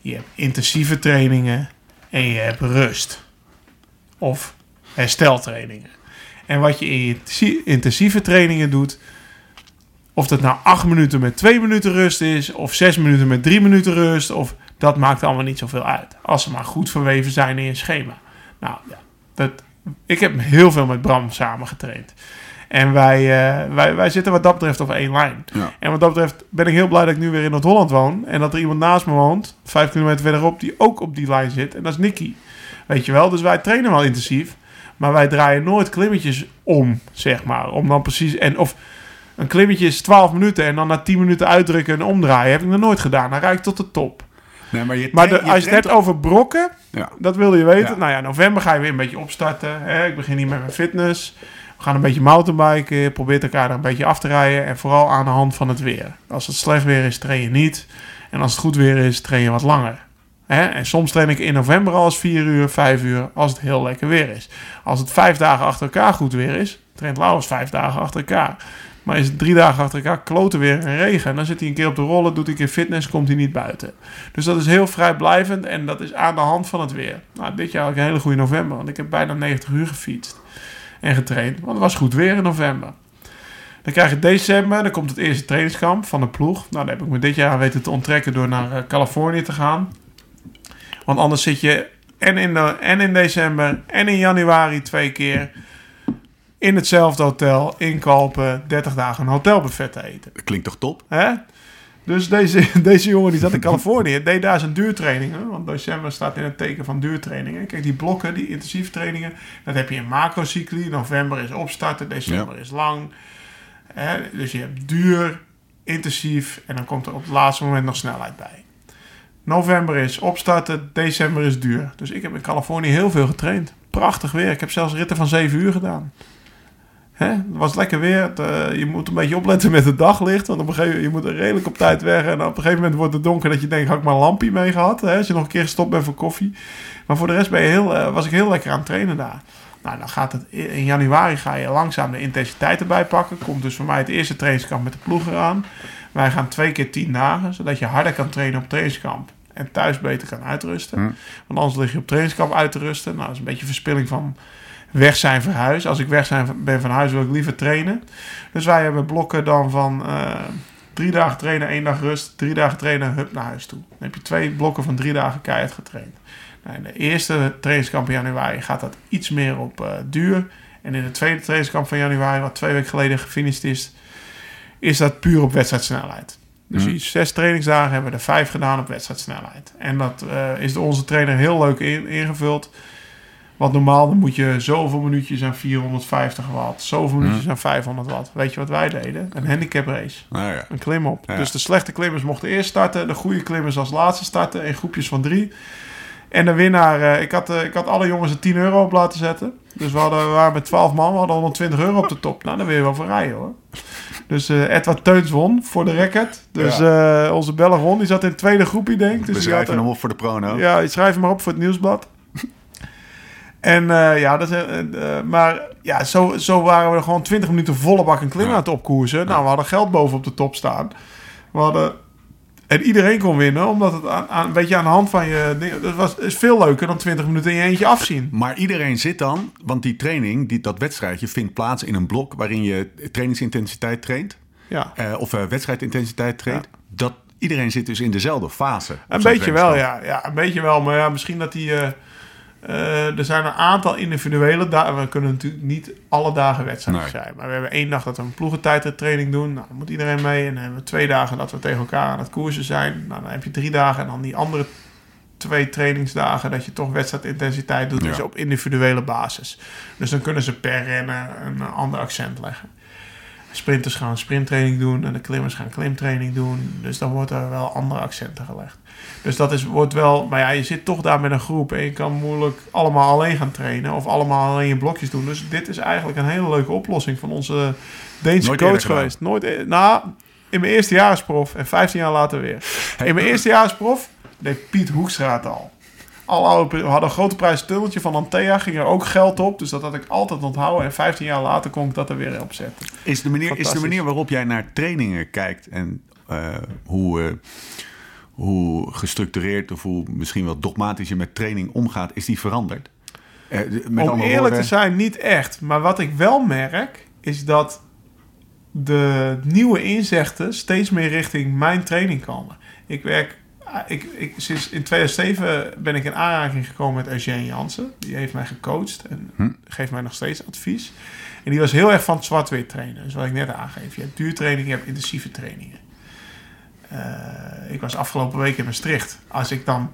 S3: je hebt intensieve trainingen en je hebt rust of hersteltrainingen. En wat je in je intensie- intensieve trainingen doet, of dat nou acht minuten met twee minuten rust is, of zes minuten met drie minuten rust, of dat maakt allemaal niet zoveel uit. Als ze maar goed verweven zijn in je schema. Nou ja, dat, ik heb heel veel met Bram samen getraind. En wij, eh, wij, wij zitten wat dat betreft op één lijn.
S1: Ja.
S3: En wat dat betreft ben ik heel blij dat ik nu weer in Noord-Holland woon. En dat er iemand naast me woont, vijf kilometer verderop, die ook op die lijn zit. En dat is Nicky. Weet je wel? Dus wij trainen wel intensief. Maar wij draaien nooit klimmetjes om, zeg maar. Om dan precies... En of een klimmetje is 12 minuten en dan na 10 minuten uitdrukken en omdraaien. Heb ik nog nooit gedaan. Dan rijd ik tot de top.
S1: Nee, maar je
S3: Maar de,
S1: traint-
S3: als je het hebt over brokken,
S1: Ja.
S3: dat wilde je weten.
S1: Ja.
S3: Nou ja, november ga je weer een beetje opstarten. Hè? Ik begin hier met mijn fitness. We gaan een beetje mountainbiken. Je probeert elkaar er een beetje af te rijden. En vooral aan de hand van het weer. Als het slecht weer is, train je niet. En als het goed weer is, train je wat langer. Hè? En soms train ik in november al eens 4 uur, 5 uur, als het heel lekker weer is. Als het vijf dagen achter elkaar goed weer is, traint Laurens vijf dagen achter elkaar. Maar is het drie dagen achter elkaar kloten weer en regen... dan zit hij een keer op de rollen, doet hij een keer fitness, komt hij niet buiten. Dus dat is heel vrijblijvend en dat is aan de hand van het weer. Nou, dit jaar had ik een hele goede november, want ik heb bijna 90 uur gefietst en getraind. Want het was goed weer in november. Dan krijg je december, dan komt het eerste trainingskamp van de ploeg. Nou, daar heb ik me dit jaar weten te onttrekken door naar eh, Californië te gaan. Want anders zit je en in, de, en in december en in januari twee keer in hetzelfde hotel inkopen, 30 dagen een hotelbuffet te eten.
S1: Dat klinkt toch top?
S3: Hè? Dus deze, deze jongen die zat in Californië, deed daar zijn duurtrainingen. Want december staat in het teken van duurtrainingen. Kijk, die blokken, die intensieve trainingen, dat heb je in macrocycli. November is opstarten, december is lang. Hè? Dus je hebt duur, intensief en dan komt er op het laatste moment nog snelheid bij. November is opstarten, december is duur. Dus ik heb in Californië heel veel getraind. Prachtig weer. Ik heb zelfs ritten van 7 uur gedaan. Hè? Het was lekker weer. Het, eh, je moet een beetje opletten met het daglicht. Want op een gegeven moment, je moet redelijk op tijd weg. En op een gegeven moment wordt het donker dat je denkt, had ik maar een lampje mee gehad. Hè? Als je nog een keer gestopt bent voor koffie. Maar voor de rest ben je heel, eh, was ik heel lekker aan het trainen daar. Nou, dan gaat het in januari ga je langzaam de intensiteit erbij pakken. Komt dus voor mij het eerste trainingskamp met de ploeg eraan. Wij gaan twee keer tien dagen, zodat je harder kan trainen op trainingskamp. En thuis beter kan uitrusten.
S1: Hm.
S3: Want anders lig je op trainingskamp uit te rusten. Nou, dat is een beetje verspilling van weg zijn van huis. Als ik weg zijn, ben van huis, wil ik liever trainen. Dus wij hebben blokken dan van eh, drie dagen trainen, één dag rust. Drie dagen trainen, hup naar huis toe. Dan heb je twee blokken van drie dagen keihard getraind. Nou, in de eerste trainingskamp in januari gaat dat iets meer op eh, duur. En in de tweede trainingskamp van januari, wat twee weken geleden gefinished is, is dat puur op wedstrijdsnelheid. Dus
S1: Mhm.
S3: die zes trainingsdagen hebben we er vijf gedaan op wedstrijdsnelheid. En dat eh, is door onze trainer heel leuk in- ingevuld. Want normaal dan moet je zoveel minuutjes aan 450 watt, zoveel minuutjes aan 500 watt. Weet je wat wij deden? Een handicap race.
S1: Nou ja.
S3: Een klimop.
S1: Ja.
S3: Dus de slechte klimmers mochten eerst starten, de goede klimmers als laatste starten in groepjes van drie. En de winnaar, eh, ik, had, eh, ik had alle jongens er 10 euro op laten zetten. Dus we, hadden, we waren met 12 man, we hadden 120 euro op de top. Nou, dan wil je wel voor rijden hoor. Dus eh Edward Teuns won voor de record. Dus eh, onze Belle Ron, die zat in het tweede groepje, denk ik. Dus
S1: schrijven
S3: had,
S1: hem op voor de prono.
S3: ja, schrijf hem maar op voor het nieuwsblad. En eh, ja, dat eh, maar ja, zo, zo waren we gewoon 20 minuten volle bak en klim aan het opkoersen. Nou, we hadden geld boven op de top staan. We hadden, en iedereen kon winnen, omdat het aan, aan, een beetje aan de hand van je... Dat was, is veel leuker dan 20 minuten in je eentje afzien.
S1: Maar iedereen zit dan, want die training, die, dat wedstrijdje, vindt plaats in een blok waarin je trainingsintensiteit traint.
S3: Ja,
S1: of eh, wedstrijdintensiteit traint. Dat, iedereen zit dus in dezelfde fase.
S3: een beetje wel, ja. ja. Een beetje wel, maar ja, misschien dat die... eh, er zijn een aantal individuele dagen. We kunnen natuurlijk niet alle dagen wedstrijden
S1: Nee.
S3: zijn. Maar we hebben één dag dat we een ploegentijdtraining doen. Nou, dan moet iedereen mee. En dan hebben we twee dagen dat we tegen elkaar aan het koersen zijn. Nou, dan heb je drie dagen. En dan die andere twee trainingsdagen dat je toch wedstrijdintensiteit doet.
S1: Ja.
S3: Dus op individuele basis. Dus dan kunnen ze per rennen een ander accent leggen. Sprinters gaan sprinttraining doen en de klimmers gaan klimtraining doen. Dus dan wordt er wel andere accenten gelegd. Dus dat is, wordt wel... Maar ja, je zit toch daar met een groep en je kan moeilijk allemaal alleen gaan trainen. Of allemaal alleen je blokjes doen. Dus dit is eigenlijk een hele leuke oplossing van onze Deense
S1: Nooit
S3: coach geweest. Nooit, e- nou, in mijn eerste jaar als prof en 15 jaar later weer. In mijn eerste jaar als prof deed Piet Hoekstra het al. Al oude, we hadden een grote prijs tunneltje van Antea, ging er ook geld op. Dus dat had ik altijd onthouden. En 15 jaar later kon ik dat er weer op zetten.
S1: Is de, manier, is de manier waarop jij naar trainingen kijkt en eh, hoe, eh, hoe gestructureerd of hoe misschien wel dogmatisch je met training omgaat, is die veranderd? Eh, met
S3: Om eerlijk
S1: woorden-
S3: te zijn, niet echt. Maar wat ik wel merk, is dat de nieuwe inzichten steeds meer richting mijn training komen. Ik werk... Ik, ik, sinds in 2007 ben ik in aanraking gekomen met Eugène Jansen. Die heeft mij gecoacht en
S1: Hm.
S3: geeft mij nog steeds advies. En die was heel erg van het zwart-wit trainen. Dus wat ik net aangeef. Je hebt duurtraining, je hebt intensieve trainingen. Eh, ik was afgelopen week in Maastricht. Als ik dan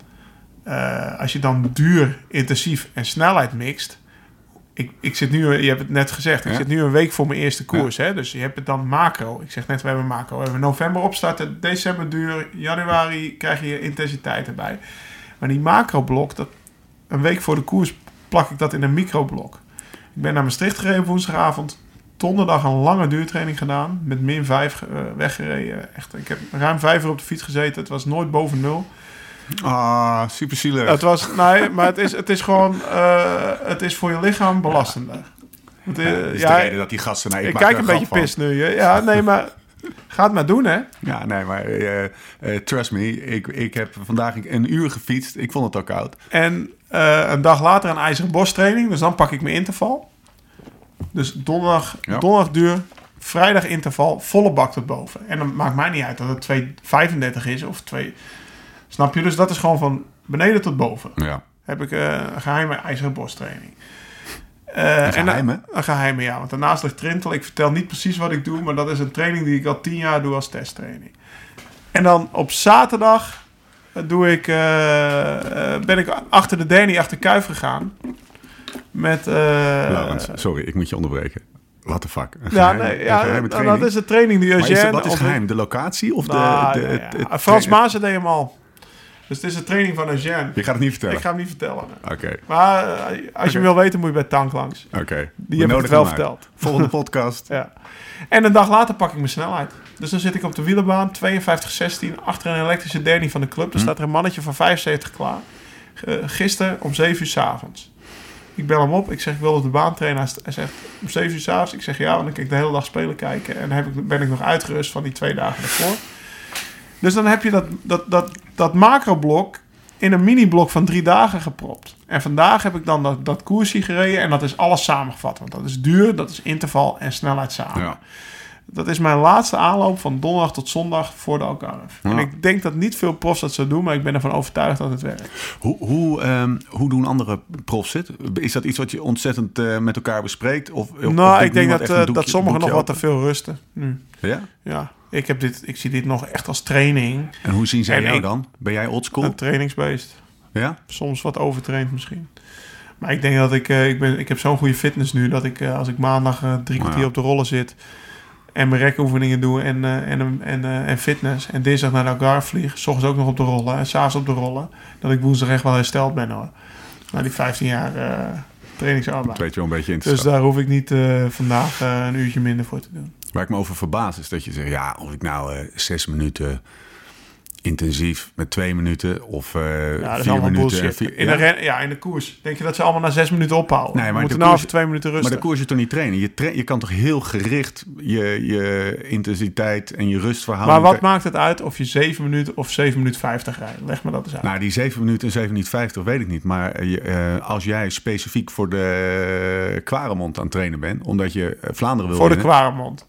S3: eh, als je dan duur, intensief en snelheid mixt. Ik, ik zit nu, je hebt het net gezegd, ik
S1: Ja.
S3: zit nu een week voor mijn eerste koers. Hè? Dus je hebt het dan macro. Ik zeg net, we hebben macro. We hebben november opstarten, december duur, januari krijg je intensiteit erbij. Maar die macro-blok, dat, een week voor de koers plak ik dat in een microblok. Ik ben naar Maastricht gereden woensdagavond. Donderdag een lange duurtraining gedaan. Met min 5 weggereden. Echt, ik heb ruim vijf uur op de fiets gezeten. Het was nooit boven nul.
S1: Ah, super zielig.
S3: Het was, nee, maar het is, het is gewoon, eh, het is voor je lichaam eh,
S1: Ja, dat is
S3: ja,
S1: de reden dat die gasten... Nee,
S3: ik kijk een beetje
S1: van.
S3: pis nu. hè. Ja, nee, maar ga het maar doen, hè.
S1: Ja, nee, maar eh, eh, trust me, ik, ik heb vandaag een uur gefietst. Ik vond het al koud.
S3: En eh, een dag later een ijzeren borsttraining. Dus dan pak ik mijn interval. Dus donderdag,
S1: Ja.
S3: donderdag duur, vrijdag interval, volle bak tot boven. En dan maakt mij niet uit dat het 2,35 is of 2... Snap je? Dus dat is gewoon van beneden tot boven.
S1: Ja.
S3: heb ik eh, een geheime ijzeren borsttraining. Eh,
S1: Een geheime?
S3: En, een geheime, ja. Want daarnaast ligt Trintel. Ik vertel niet precies wat ik doe, maar dat is een training die ik al tien jaar doe als testtraining. En dan op zaterdag eh, doe ik, ben ik achter de Danny, achter Kuif gegaan. Met...
S1: Laurens, sorry, ik moet je onderbreken. What the fuck? Een
S3: ja, nee, ja, nou, dat is de training die
S1: is
S3: Eugène...
S1: dat, wat is geheim? De locatie of de...
S3: Nou,
S1: de,
S3: ja, Frans? Maassen deed hem al. Dus het is de training van Eugène.
S1: Je gaat het niet vertellen?
S3: Ik ga hem niet vertellen.
S1: Oké,
S3: Maar eh, als je hem wil weten, moet je bij Tank langs.
S1: oké.
S3: Die heb ik het wel verteld.
S1: Volgende podcast.
S3: Ja. En een dag later pak ik mijn snelheid. Dus dan zit ik op de wielerbaan, 52-16, achter een elektrische Danny van de club. Er staat er een mannetje van 75 klaar. Gisteren om 7 uur 's avonds. Ik bel hem op, ik zeg ik wil op de baan trainen. Hij zegt om 7 uur 's avonds. Ik zeg ja, want dan kan ik de hele dag spelen kijken. En dan heb ik, ben ik nog uitgerust van die twee dagen ervoor. Dus dan heb je dat, dat, dat, dat macroblok in een mini-blok van drie dagen gepropt. En vandaag heb ik dan dat, dat koersje gereden en dat is alles samengevat. Want dat is duur, dat is interval en snelheid samen.
S1: Ja.
S3: Dat is mijn laatste aanloop van donderdag tot zondag voor de Algarve.
S1: Ja.
S3: En ik denk dat niet veel profs dat zo doen, maar ik ben ervan overtuigd dat het werkt.
S1: Hoe, hoe, ehm, hoe doen andere profs het? Is dat iets wat je ontzettend eh, met elkaar bespreekt? Of, of
S3: nou, ik denk dat, eh, dat sommigen nog wat te veel rusten nu.
S1: Ja?
S3: Ja, ik, heb dit, ik zie dit nog echt als training.
S1: En hoe zien zij
S3: En
S1: jou
S3: ik-
S1: dan? Ben jij oldschool?
S3: Een trainingsbeest.
S1: Ja?
S3: Soms wat overtraind misschien. Maar ik denk dat ik, eh, ik, ben, ik heb zo'n goede fitness nu dat ik eh, als ik maandag eh, drie kwartier
S1: Ja.
S3: op de rollen zit en mijn rekoefeningen doe en, en, en, en fitness en dinsdag naar de Algarve vlieg, s ochtends ook nog op de rollen en s'avonds op de rollen, dat ik woensdag echt wel hersteld ben hoor. Na die 15 jaar eh
S1: Dat
S3: trainingsarbeid.
S1: weet je wel een beetje in
S3: Dus daar hoef ik niet vandaag een uurtje minder voor te doen.
S1: Waar ik me over verbaas is dat je zegt... ja, of ik nou eh, zes minuten intensief met twee minuten... of eh
S3: Ja,
S1: vier minuten... vier-
S3: in,
S1: ja?
S3: de ren, ja, in de koers. Denk je dat ze allemaal na zes minuten ophouden?
S1: Nee, maar
S3: We moeten
S1: de
S3: nou
S1: koers-
S3: even twee minuten
S1: Maar
S3: rustig.
S1: de koers is toch niet trainen? Je, tra- je kan toch heel gericht je, je intensiteit en je rustverhouding...
S3: Maar wat maakt het uit of je 7 minuten of 7 minuten 50 rijdt? Leg me dat eens uit.
S1: Nou, die 7 minuten en 7 minuten 50 weet ik niet. Maar eh, je, als jij specifiek voor de Kwaremond aan het trainen bent... omdat je Vlaanderen wil
S3: voor de. Kwaremond.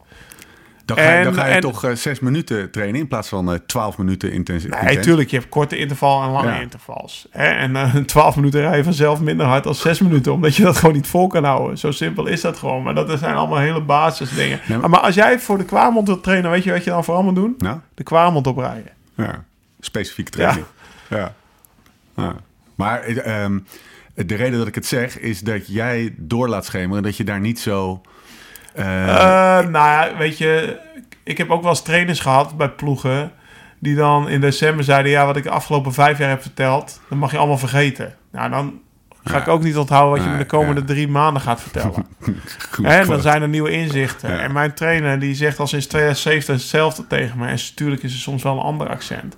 S1: Dan ga, je-
S3: En-
S1: dan ga je
S3: en-
S1: toch eh, 6 minuten trainen... in plaats van eh 12 minuten intensief.
S3: Nee, tuurlijk. Je hebt korte interval en lange
S1: Ja.
S3: intervals. Hè? En eh 12 minuten rijden vanzelf minder hard dan 6 minuten. Omdat je dat gewoon niet vol kan houden. Zo simpel is dat gewoon. Maar dat zijn allemaal hele basisdingen.
S1: Nee, maar-
S3: maar... als jij voor de Kwaremond wilt trainen... weet je wat je dan vooral moet doen?
S1: Nou,
S3: De Kwaremond oprijden.
S1: ja. Specifieke training. Ja. ja. Maar eh, ehm, de reden dat ik het zeg... is dat jij door laat schemeren... dat je daar niet zo... eh,
S3: Eh, nou ja, weet je, ik heb ook wel eens trainers gehad bij ploegen. Die dan in december zeiden: Ja, wat ik de afgelopen vijf jaar heb verteld, dat mag je allemaal vergeten. Nou, dan ga
S1: Ja.
S3: ik ook niet onthouden wat je me de komende
S1: ja.
S3: drie maanden gaat vertellen.
S1: goed,
S3: Hè, dan zijn er nieuwe inzichten.
S1: Ja.
S3: En mijn trainer die zegt al sinds 2007 hetzelfde tegen me. En natuurlijk is er soms wel een ander accent.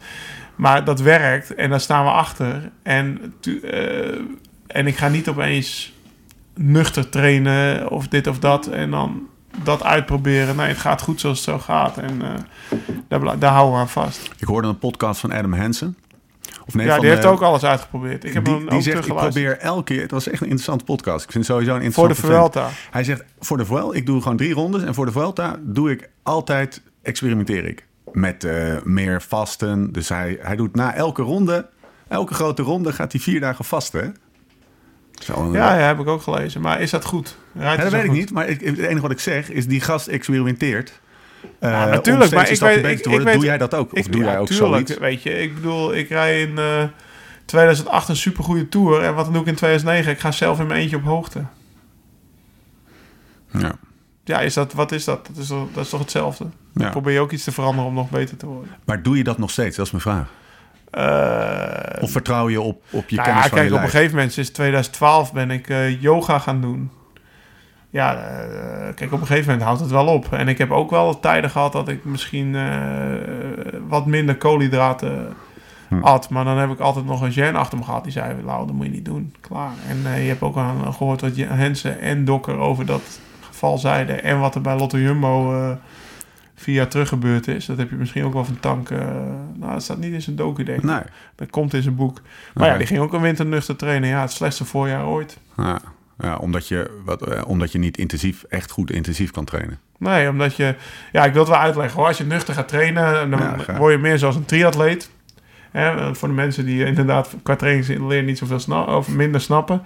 S3: Maar dat werkt en daar staan we achter. En, eh, en ik ga niet opeens nuchter trainen of dit of dat. En dan dat uitproberen. Nee, het gaat goed zoals het zo gaat. En eh, daar, daar houden we aan vast.
S1: Ik hoorde een podcast van Adam Hansen. Of nee,
S3: ja,
S1: van,
S3: die heeft
S1: eh,
S3: ook alles uitgeprobeerd. Ik heb
S1: die,
S3: hem
S1: die
S3: ook
S1: zegt, ik probeer elke keer... Het was echt een interessante podcast. Ik vind het sowieso een
S3: Voor de
S1: interessante.
S3: Vuelta.
S1: Hij zegt, voor de Vuelta, ik doe gewoon drie rondes. En voor de Vuelta doe ik altijd, experimenteer ik. Met eh, meer vasten. Dus hij, hij doet na elke ronde, elke grote ronde, gaat hij vier dagen vasten. Zo,
S3: Ja, ja, heb ik ook gelezen. Maar is dat goed?
S1: Ja, dat weet ik
S3: goed?
S1: niet. Maar ik, het enige wat ik zeg is, die gast experimenteert. Eh,
S3: Ja, natuurlijk, maar ik weet, ik, weet,
S1: doe jij dat ook? Of
S3: ik,
S1: doe
S3: ja,
S1: jij ook
S3: tuurlijk,
S1: zoiets?
S3: weet je. Ik bedoel, ik rij in eh 2008 een supergoeie tour. En wat doe ik in 2009? Ik ga zelf in mijn eentje op hoogte.
S1: Ja.
S3: Ja, is dat, wat is dat? Dat is, toch, dat is toch hetzelfde?
S1: Ja.
S3: Probeer je ook iets te veranderen om nog beter te worden.
S1: Maar doe je dat nog steeds? Dat is mijn vraag.
S3: Eh,
S1: Of vertrouw je op, op je
S3: nou
S1: kennis
S3: ja,
S1: van
S3: kijk,
S1: je
S3: op een gegeven moment, sinds 2012 ben ik eh, yoga gaan doen. Ja, eh, kijk, op een gegeven moment houdt het wel op. En ik heb ook wel tijden gehad dat ik misschien wat minder koolhydraten
S1: Hm.
S3: at. Maar dan heb ik altijd nog een gen achter me gehad. Die zei, nou, dat moet je niet doen. Klaar. En je hebt ook aan gehoord wat Hensen en Dokker over dat geval zeiden. En wat er bij Lotto Jumbo vier jaar terug gebeurd is. Dat heb je misschien ook wel van Tank... eh, nou, dat staat niet in zijn docu, denk ik.
S1: Nee.
S3: Dat komt in zijn boek. Maar ja, die ging ook een winternuchter trainen. Ja, het slechtste voorjaar ooit.
S1: Ja, ja omdat, je, wat, eh, omdat je niet intensief, echt goed intensief kan trainen.
S3: Nee, omdat je... Ja, ik wil het wel uitleggen hoor. Als je nuchter gaat trainen, dan
S1: Ja, graag.
S3: word je meer zoals een triatleet. Hè, voor de mensen die inderdaad qua trainingsleer niet zoveel sna of minder snappen.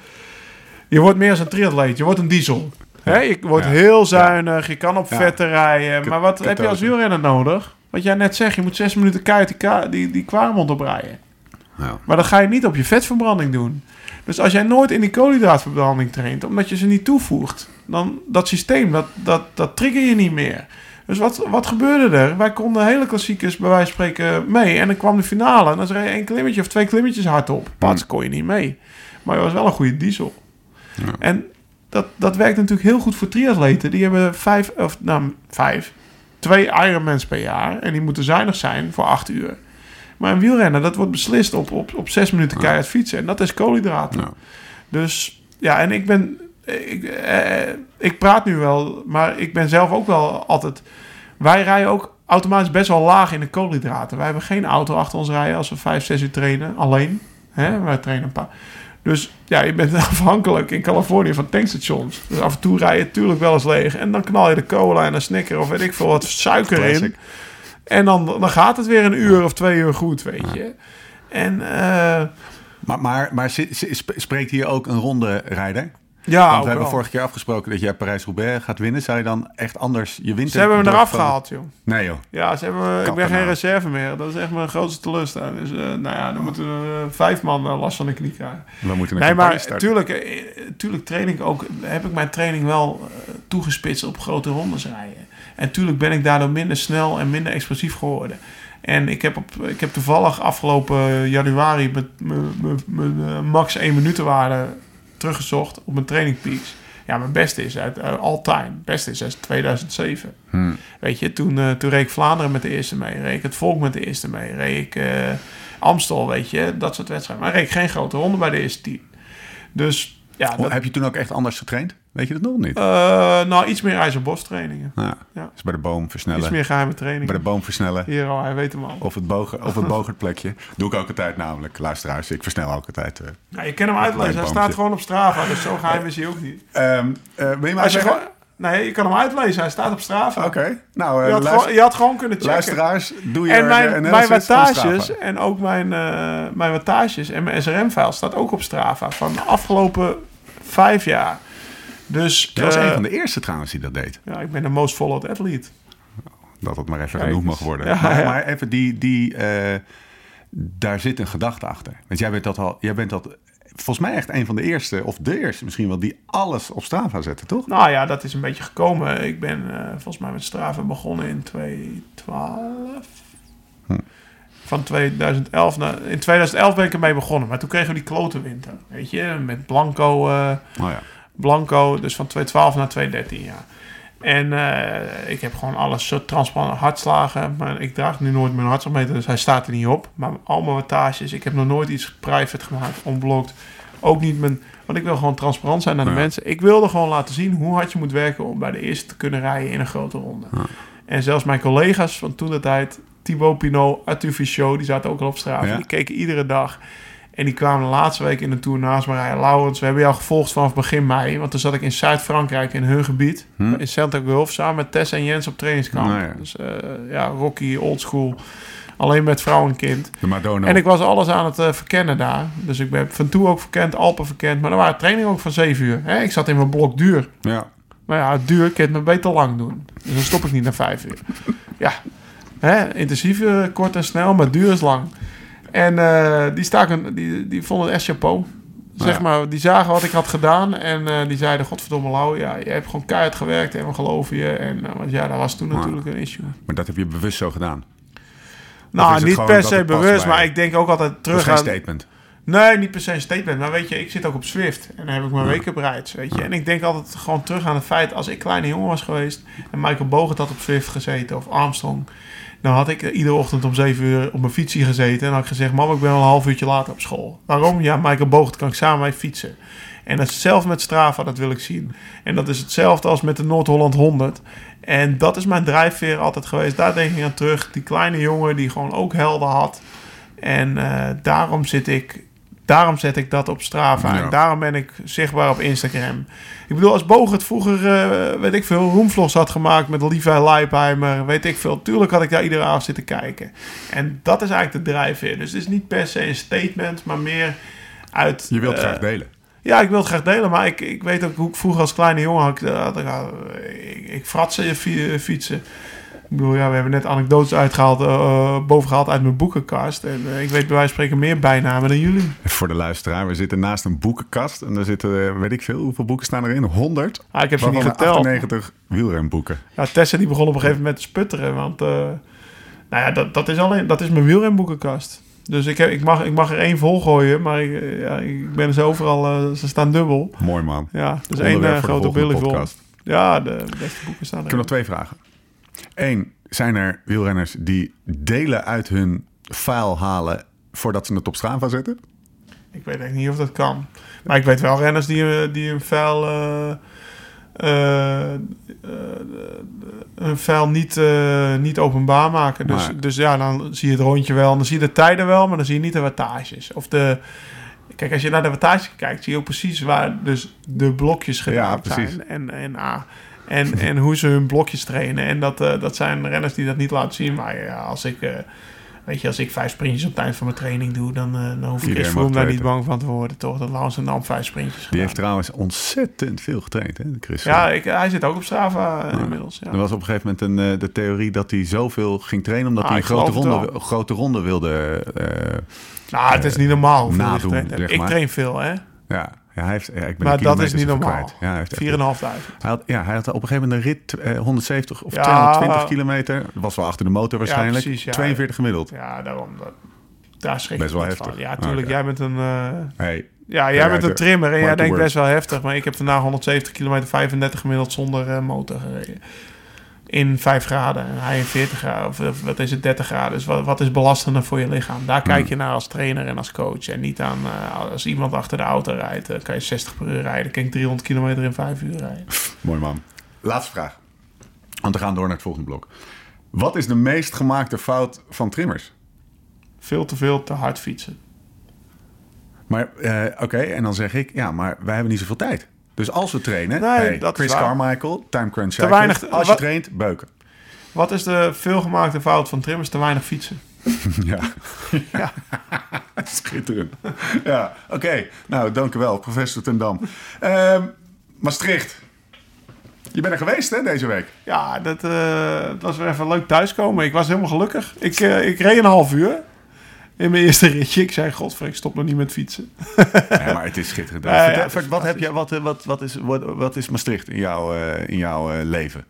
S3: Je wordt meer als een triatleet. Je wordt een diesel. Hè, je wordt heel zuinig. Je kan op vetten rijden. Maar wat heb je als wielrenner nodig? Wat jij net zegt, je moet zes minuten keihard die, die, die kwaremond oprijden.
S1: Ja.
S3: Maar dat ga je niet op je vetverbranding doen. Dus als jij nooit in die koolhydraatverbranding traint, omdat je ze niet toevoegt, dan dat systeem, dat, dat, dat trigger je niet meer. Dus wat, wat gebeurde er? Wij konden hele klassiekers bij wijze van spreken mee. En dan kwam de finale en dan reed je één klimmetje of twee klimmetjes hardop. Pats, kon je niet mee. Maar je was wel een goede diesel.
S1: Ja.
S3: En dat, dat werkt natuurlijk heel goed voor triatleten. Die hebben vijf, of nou vijf, twee Ironmans per jaar. En die moeten zuinig zijn voor acht uur. Maar een wielrenner, dat wordt beslist op, op, op zes minuten keihard fietsen. En dat is koolhydraten.
S1: Ja.
S3: Dus ja, en ik ben. Ik, eh, ik praat nu wel, maar ik ben zelf ook wel altijd. Wij rijden ook automatisch best wel laag in de koolhydraten. Wij hebben geen auto achter ons rijden als we vijf, zes uur trainen. Alleen. Hè? Wij trainen een paar. Dus ja, je bent afhankelijk in Californië van tankstations. Dus af en toe rij je natuurlijk wel eens leeg. En dan knal je de cola en een snicker of weet ik veel wat suiker in. En dan, dan gaat het weer een uur of twee uur goed, weet je. En eh,
S1: Maar, maar, maar spreekt hier ook een ronde rijder?
S3: Ja,
S1: Want we hebben
S3: wel.
S1: vorige keer afgesproken dat jij Parijs-Roubaix gaat winnen. Zou je dan echt anders je winter...
S3: Ze hebben me eraf gehaald, joh.
S1: Nee joh.
S3: Ja, ze hebben, ik ben geen reserve meer. Dat is echt mijn grootste teleurstelling. Dus eh, nou ja, dan moeten er, eh, vijf man eh, last van de knie krijgen.
S1: We moeten een
S3: Nee, maar
S1: starten.
S3: tuurlijk, tuurlijk train ik ook, heb ik mijn training wel toegespitst op grote rondes rijden. En tuurlijk ben ik daardoor minder snel en minder explosief geworden. En ik heb, op, ik heb toevallig afgelopen januari mijn- max 1 minutenwaarde teruggezocht op mijn training peaks. Ja, mijn beste is uit eh, all time. Beste is uit 2007.
S1: Hmm.
S3: Weet je, toen, eh, toen reed ik Vlaanderen met de eerste mee. Reed ik het Volk met de eerste mee. Reed ik eh, Amstel, weet je, dat soort wedstrijden. Maar reed ik geen grote ronde bij de eerste tien. Dus ja, dat,
S1: heb je toen ook echt anders getraind? Weet je dat nog niet?
S3: eh, nou iets meer ijzerbos trainingen.
S1: ja.
S3: ja.
S1: Dus bij de boom versnellen.
S3: Iets meer geheime
S1: Bij
S3: trainingen.
S1: de boom versnellen.
S3: Hier al, hij weet hem al.
S1: Of het, bogen, of het bogertplekje. Doe ik ook altijd namelijk. Luisteraars, ik versnel ook altijd. eh.
S3: Ja, je kan hem uitlezen. Hij staat gewoon op Strava. Dus zo geheim is hij ook niet.
S1: Wil je maar
S3: Als je gewoon, nee, je kan hem uitlezen. Hij staat op Strava.
S1: Oké. Nou,
S3: Je, had
S1: luister-
S3: gewoon, je had gewoon kunnen checken.
S1: luisteraars, doe je
S3: En mijn, mijn wattages en ook mijn, mijn wattages en mijn SRM-file staat ook op Strava van de afgelopen vijf jaar. Dus
S1: Jij was
S3: eh,
S1: een van de eerste trouwens die dat deed.
S3: ja, ik ben de most followed athlete.
S1: Dat het maar even
S3: Kijk
S1: genoeg mag worden.
S3: Ja,
S1: maar,
S3: ja.
S1: maar even die... die eh, daar zit een gedachte achter. Want jij bent dat al... Jij bent dat volgens mij echt een van de eerste... Of de eerste misschien wel... Die alles op Strava zetten, toch?
S3: Nou ja, dat is een beetje gekomen. Ik ben eh, volgens mij met Strava begonnen in 2012.
S1: Hm.
S3: Van 2011 naar... In 2011 ben ik ermee begonnen. Maar toen kregen we die klote winter. Weet je, met Blanco... eh,
S1: Oh ja.
S3: Blanco, dus van 2012 naar 2013, ja. En eh, ik heb gewoon alles zo transparant hartslagen. Maar ik draag nu nooit mijn hartslagmeter, dus hij staat er niet op. Maar al mijn wattages, ik heb nog nooit iets private gemaakt, onblokt. Ook niet mijn... Want ik wil gewoon transparant zijn naar de
S1: Ja.
S3: mensen. Ik wilde gewoon laten zien hoe hard je moet werken om bij de eerste te kunnen rijden in een grote ronde. En zelfs mijn collega's van toen de tijd, Thibaut Pinot, Arthur Fichot, die zaten ook al op straat.
S1: Ja.
S3: Die keken iedere dag. En die kwamen de laatste week in de Tour naast me rijden. Laurens, we hebben jou gevolgd vanaf begin mei. Want toen zat ik in Zuid-Frankrijk in hun gebied.
S1: Hm.
S3: In Santa Gulf samen met Tess en Jens op trainingskamp.
S1: Nou ja.
S3: Dus eh, ja, Rocky, oldschool. Alleen met vrouw en kind.
S1: De Madonna.
S3: En ik was alles aan het eh, verkennen daar. Dus ik ben Van Toe ook verkend, Alpen verkend. Maar er waren trainingen ook van 7 uur. Hè? Ik zat in mijn blok duur.
S1: Ja.
S3: Maar ja, het duur kan het me beter lang doen. Dus dan stop ik niet na 5 uur. Ja, hè? intensief, eh, kort en snel, maar duur is lang. En eh, die, staken, die, die vonden het echt chapeau. Zeg
S1: Ja.
S3: maar, die zagen wat ik had gedaan en eh, die zeiden: Godverdomme, Lau, ja, je hebt gewoon keihard gewerkt en we geloven je. En, eh, want ja, dat was toen natuurlijk een issue.
S1: Maar dat heb je bewust zo gedaan.
S3: Nou, niet per se bewust, maar ik denk ook altijd
S1: Dat is
S3: terug
S1: geen
S3: aan...
S1: statement.
S3: Nee, niet per se een statement. Maar weet je, ik zit ook op Swift. En dan heb ik mijn
S1: Ja.
S3: weken bereid, weet je. En ik denk altijd gewoon terug aan het feit... als ik kleine jongen was geweest... en Michael Bogert had op Swift gezeten of Armstrong... dan had ik iedere ochtend om 7 uur op mijn fietsje gezeten... en had ik gezegd... mam, ik ben wel een half uurtje later op school. Waarom? Ja, Michael Bogert kan ik samen mee fietsen. En hetzelfde met Strava, dat wil ik zien. En dat is hetzelfde als met de Noord-Holland 100. En dat is mijn drijfveer altijd geweest. Daar denk ik aan terug. Die kleine jongen die gewoon ook helden had. En eh, daarom zit ik... Daarom zet ik dat op Strava.
S1: Ja.
S3: En daarom ben ik zichtbaar op Instagram. Ik bedoel, als Bogert vroeger, eh, weet ik veel, roomvlogs had gemaakt met Levi Leipheimer, weet ik veel. Tuurlijk had ik daar iedere avond zitten kijken. En dat is eigenlijk de drijfveer. Dus het is niet per se een statement, maar meer uit...
S1: Je wilt
S3: eh,
S1: graag delen.
S3: ja, ik wil het graag delen, maar ik, ik weet ook hoe ik vroeger als kleine jongen had ik, had ik, ik, ik fratsen fi- fietsen. Ik bedoel, ja, we hebben net anekdotes uitgehaald, eh, eh, bovengehaald uit mijn boekenkast. En eh, ik weet bij wijze van spreken meer bijnamen dan jullie.
S1: Voor de luisteraar, we zitten naast een boekenkast. En daar zitten, weet ik veel, hoeveel boeken staan erin? 100?
S3: Ah, ik heb ze niet geteld.
S1: 98 wielrenboeken.
S3: Ja, Tessa die begon op een gegeven moment te sputteren, want nou ja, dat, dat, is alleen, dat is mijn wielrenboekenkast. Dus ik, heb, ik, mag, ik mag er één vol gooien, maar ik, ja, ik ben ze overal, ze staan dubbel.
S1: Mooi man.
S3: Ja, dus één grote
S1: volgende
S3: billy vol.
S1: podcast.
S3: Ja, de beste boeken staan
S1: Ik heb nog twee vragen. Eén, zijn er wielrenners die delen uit hun file halen voordat ze het op Strava zetten?
S3: Ik weet eigenlijk niet of dat kan. Maar ik weet wel renners die, die een vuil, eh, eh, eh, een vuil niet, niet openbaar maken. Dus,
S1: Maar-
S3: dus ja, dan zie je het rondje wel. En dan zie je de tijden wel, maar dan zie je niet de wattages. Of de... Kijk, als je naar de wattages kijkt, zie je ook precies waar dus de blokjes gedaan
S1: Ja, precies.
S3: zijn. En, en, ah, en, en hoe ze hun blokjes trainen. En dat, eh, dat zijn renners die dat niet laten zien. Maar ja, als ik... eh, weet je, als ik vijf sprintjes op het eind van mijn training doe, dan, eh, dan hoef ik Chris daar niet bang van te worden, toch? Dat Lance en dan vijf sprintjes
S1: Die
S3: gedaan.
S1: heeft trouwens ontzettend veel getraind, hè, Chris.
S3: Ja, ik, hij zit ook op Strava inmiddels. Ja.
S1: Er was op een gegeven moment een, de theorie dat hij zoveel ging trainen... omdat
S3: Ah,
S1: hij een
S3: ik
S1: grote ronde, grote ronde wilde...
S3: Nou, het is niet normaal
S1: nadoen, zeg
S3: Ik
S1: maar.
S3: train veel, hè?
S1: ja, ja, hij heeft, ja, ik ben
S3: Maar dat is niet normaal.
S1: Ja, hij, heeft echt-
S3: 4.500.
S1: hij, had, ja, hij had op een gegeven moment een rit eh, 170 of
S3: Ja.
S1: 220 kilometer. Dat was wel achter de motor waarschijnlijk.
S3: precies, ja.
S1: 42 gemiddeld.
S3: Ja, daarom. Dat, daar schrik
S1: Best
S3: ik
S1: wel
S3: niet van.
S1: heftig.
S3: Ja, tuurlijk.
S1: Oké.
S3: Jij bent een... eh,
S1: Hey,
S3: ja, jij bent een trimmer en jij denkt
S1: work.
S3: best wel heftig. Maar ik heb vandaag 170 kilometer 35 gemiddeld zonder eh, motor gereden. In 5 graden en hij in 40 graden. Of, wat is het, 30 graden. Dus wat, wat is belastender voor je lichaam? Daar
S1: Hmm.
S3: kijk je naar als trainer en als coach. En niet aan eh, als iemand achter de auto rijdt. eh, kan je 60 per uur rijden. Kan ik 300 kilometer in 5 uur rijden.
S1: mooi man. Laatste vraag. Want we gaan door naar het volgende blok. Wat is de meest gemaakte fout van trimmers?
S3: Veel te veel te hard fietsen.
S1: Maar eh, oké, en dan zeg ik, ja, maar wij hebben niet zoveel tijd. Dus als we trainen,
S3: Nee,
S1: hey,
S3: dat is
S1: Chris. Carmichael, time crunch
S3: Te weinig-
S1: als je
S3: wat-
S1: traint, beuken.
S3: Wat is de veelgemaakte fout van trimmers? Te weinig fietsen.
S1: Ja.
S3: Ja.
S1: Schitterend. Ja, oké. Nou, dank u wel, professor Ten Dam. Ehm, Maastricht. Je bent er geweest, hè, deze week?
S3: Ja, dat, eh, was weer even leuk thuiskomen. Ik was helemaal gelukkig. Ik, eh, ik reed een half uur in mijn eerste ritje. Ik zei, godver, ik stop nog niet met fietsen.
S1: Ja, maar het is schitterend.
S3: Ja, ja,
S1: wat, heb je, wat, eh, wat, wat, is, wat, wat is Maastricht in jouw, eh, in jouw eh, leven?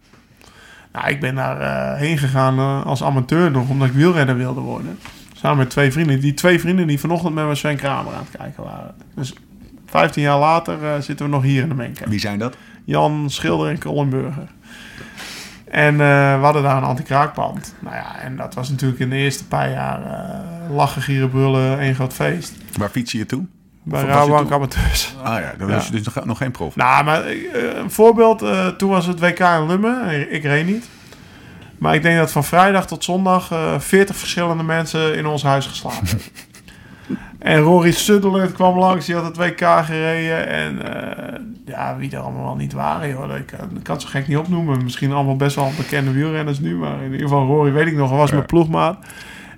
S3: Nou, ik ben daar eh, heen gegaan als amateur nog, omdat ik wielrenner wilde worden. Samen met twee vrienden. Die twee vrienden die vanochtend met mijn Sven Kramer aan het kijken waren. Dus 15 jaar later zitten we nog hier in de Menke.
S1: Wie zijn dat?
S3: Jan Schilder en Colin Burger. En eh, we hadden daar een anti-kraakband. Nou ja, en dat was natuurlijk in de eerste paar jaar eh, lachen, gieren, brullen, één groot feest.
S1: Waar fiets je toe?
S3: Bij Rabobank amateurs.
S1: Ah ja, dan
S3: Ja.
S1: was je dus nog, geen prof.
S3: Nou, maar eh, een voorbeeld. toen was het WK in Lummen. Ik reed niet. Maar ik denk dat van vrijdag tot zondag eh 40 verschillende mensen in ons huis geslapen hebben. En Rory Sutherland kwam langs, die had het WK gereden. En eh, ja, wie er allemaal wel niet waren, joh. Dat kan, dat kan zo gek niet opnoemen. Misschien allemaal best wel bekende wielrenners nu. Maar in ieder geval Rory weet ik nog, was
S1: Ja.
S3: mijn ploegmaat.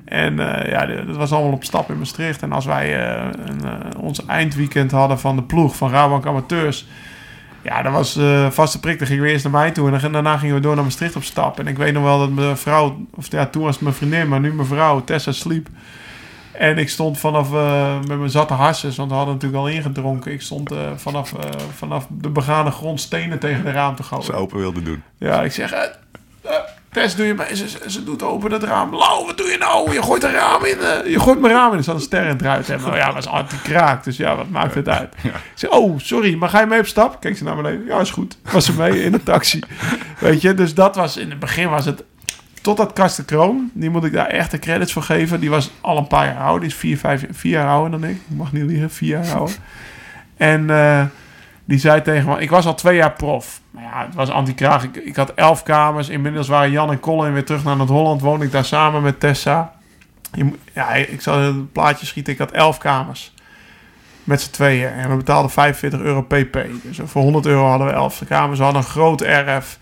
S3: En eh, ja, dat was allemaal op stap in Maastricht. En als wij eh, een, eh, ons eindweekend hadden van de ploeg van Rabank Amateurs... Ja, dat was eh vaste prik. Dan gingen we eerst naar mij toe en dan- daarna gingen we door naar Maastricht op stap. En ik weet nog wel dat mijn vrouw, of ja, toen was het mijn vriendin, maar nu mijn vrouw, Tessa, sliep. En ik stond vanaf, eh, met mijn zatte harsjes, want we hadden natuurlijk al ingedronken. Ik stond eh, vanaf, eh, vanaf de begane grond stenen tegen de raam te gooien.
S1: Ze open wilde doen.
S3: Ja, ik zeg, Tess, doe je mij? Ze, ze, ze doet open het raam. Lau, wat doe je nou? Je gooit een raam in. je gooit mijn raam in. Er zat een ster in het ruit. En, nou ja, dat was anti-kraak. Dus ja, wat maakt het uit? Ik zeg, oh, sorry, maar ga je mee op stap? Kijk ze naar beneden. Ja, is goed. Was ze mee in de taxi. Weet je, dus dat was, in het begin was het... Totdat Karsten Kroon, die moet ik daar echt de credits voor geven. Die was al een paar jaar ouder. Die is vier, vijf, vier jaar ouder dan ik. Ik mag niet liegen, vier jaar ouder. En eh, die zei tegen me... Ik was al twee jaar prof. Maar ja, het was anti-kraag. Ik, ik had elf kamers. Inmiddels waren Jan en Colin weer terug naar Noord-Holland. Woonde ik daar samen met Tessa. Je, ja, ik zal een plaatje schieten. Ik had elf kamers. Met z'n tweeën. En we betaalden 45 euro pp. Dus voor 100 euro hadden we elf kamers. We hadden een groot erf.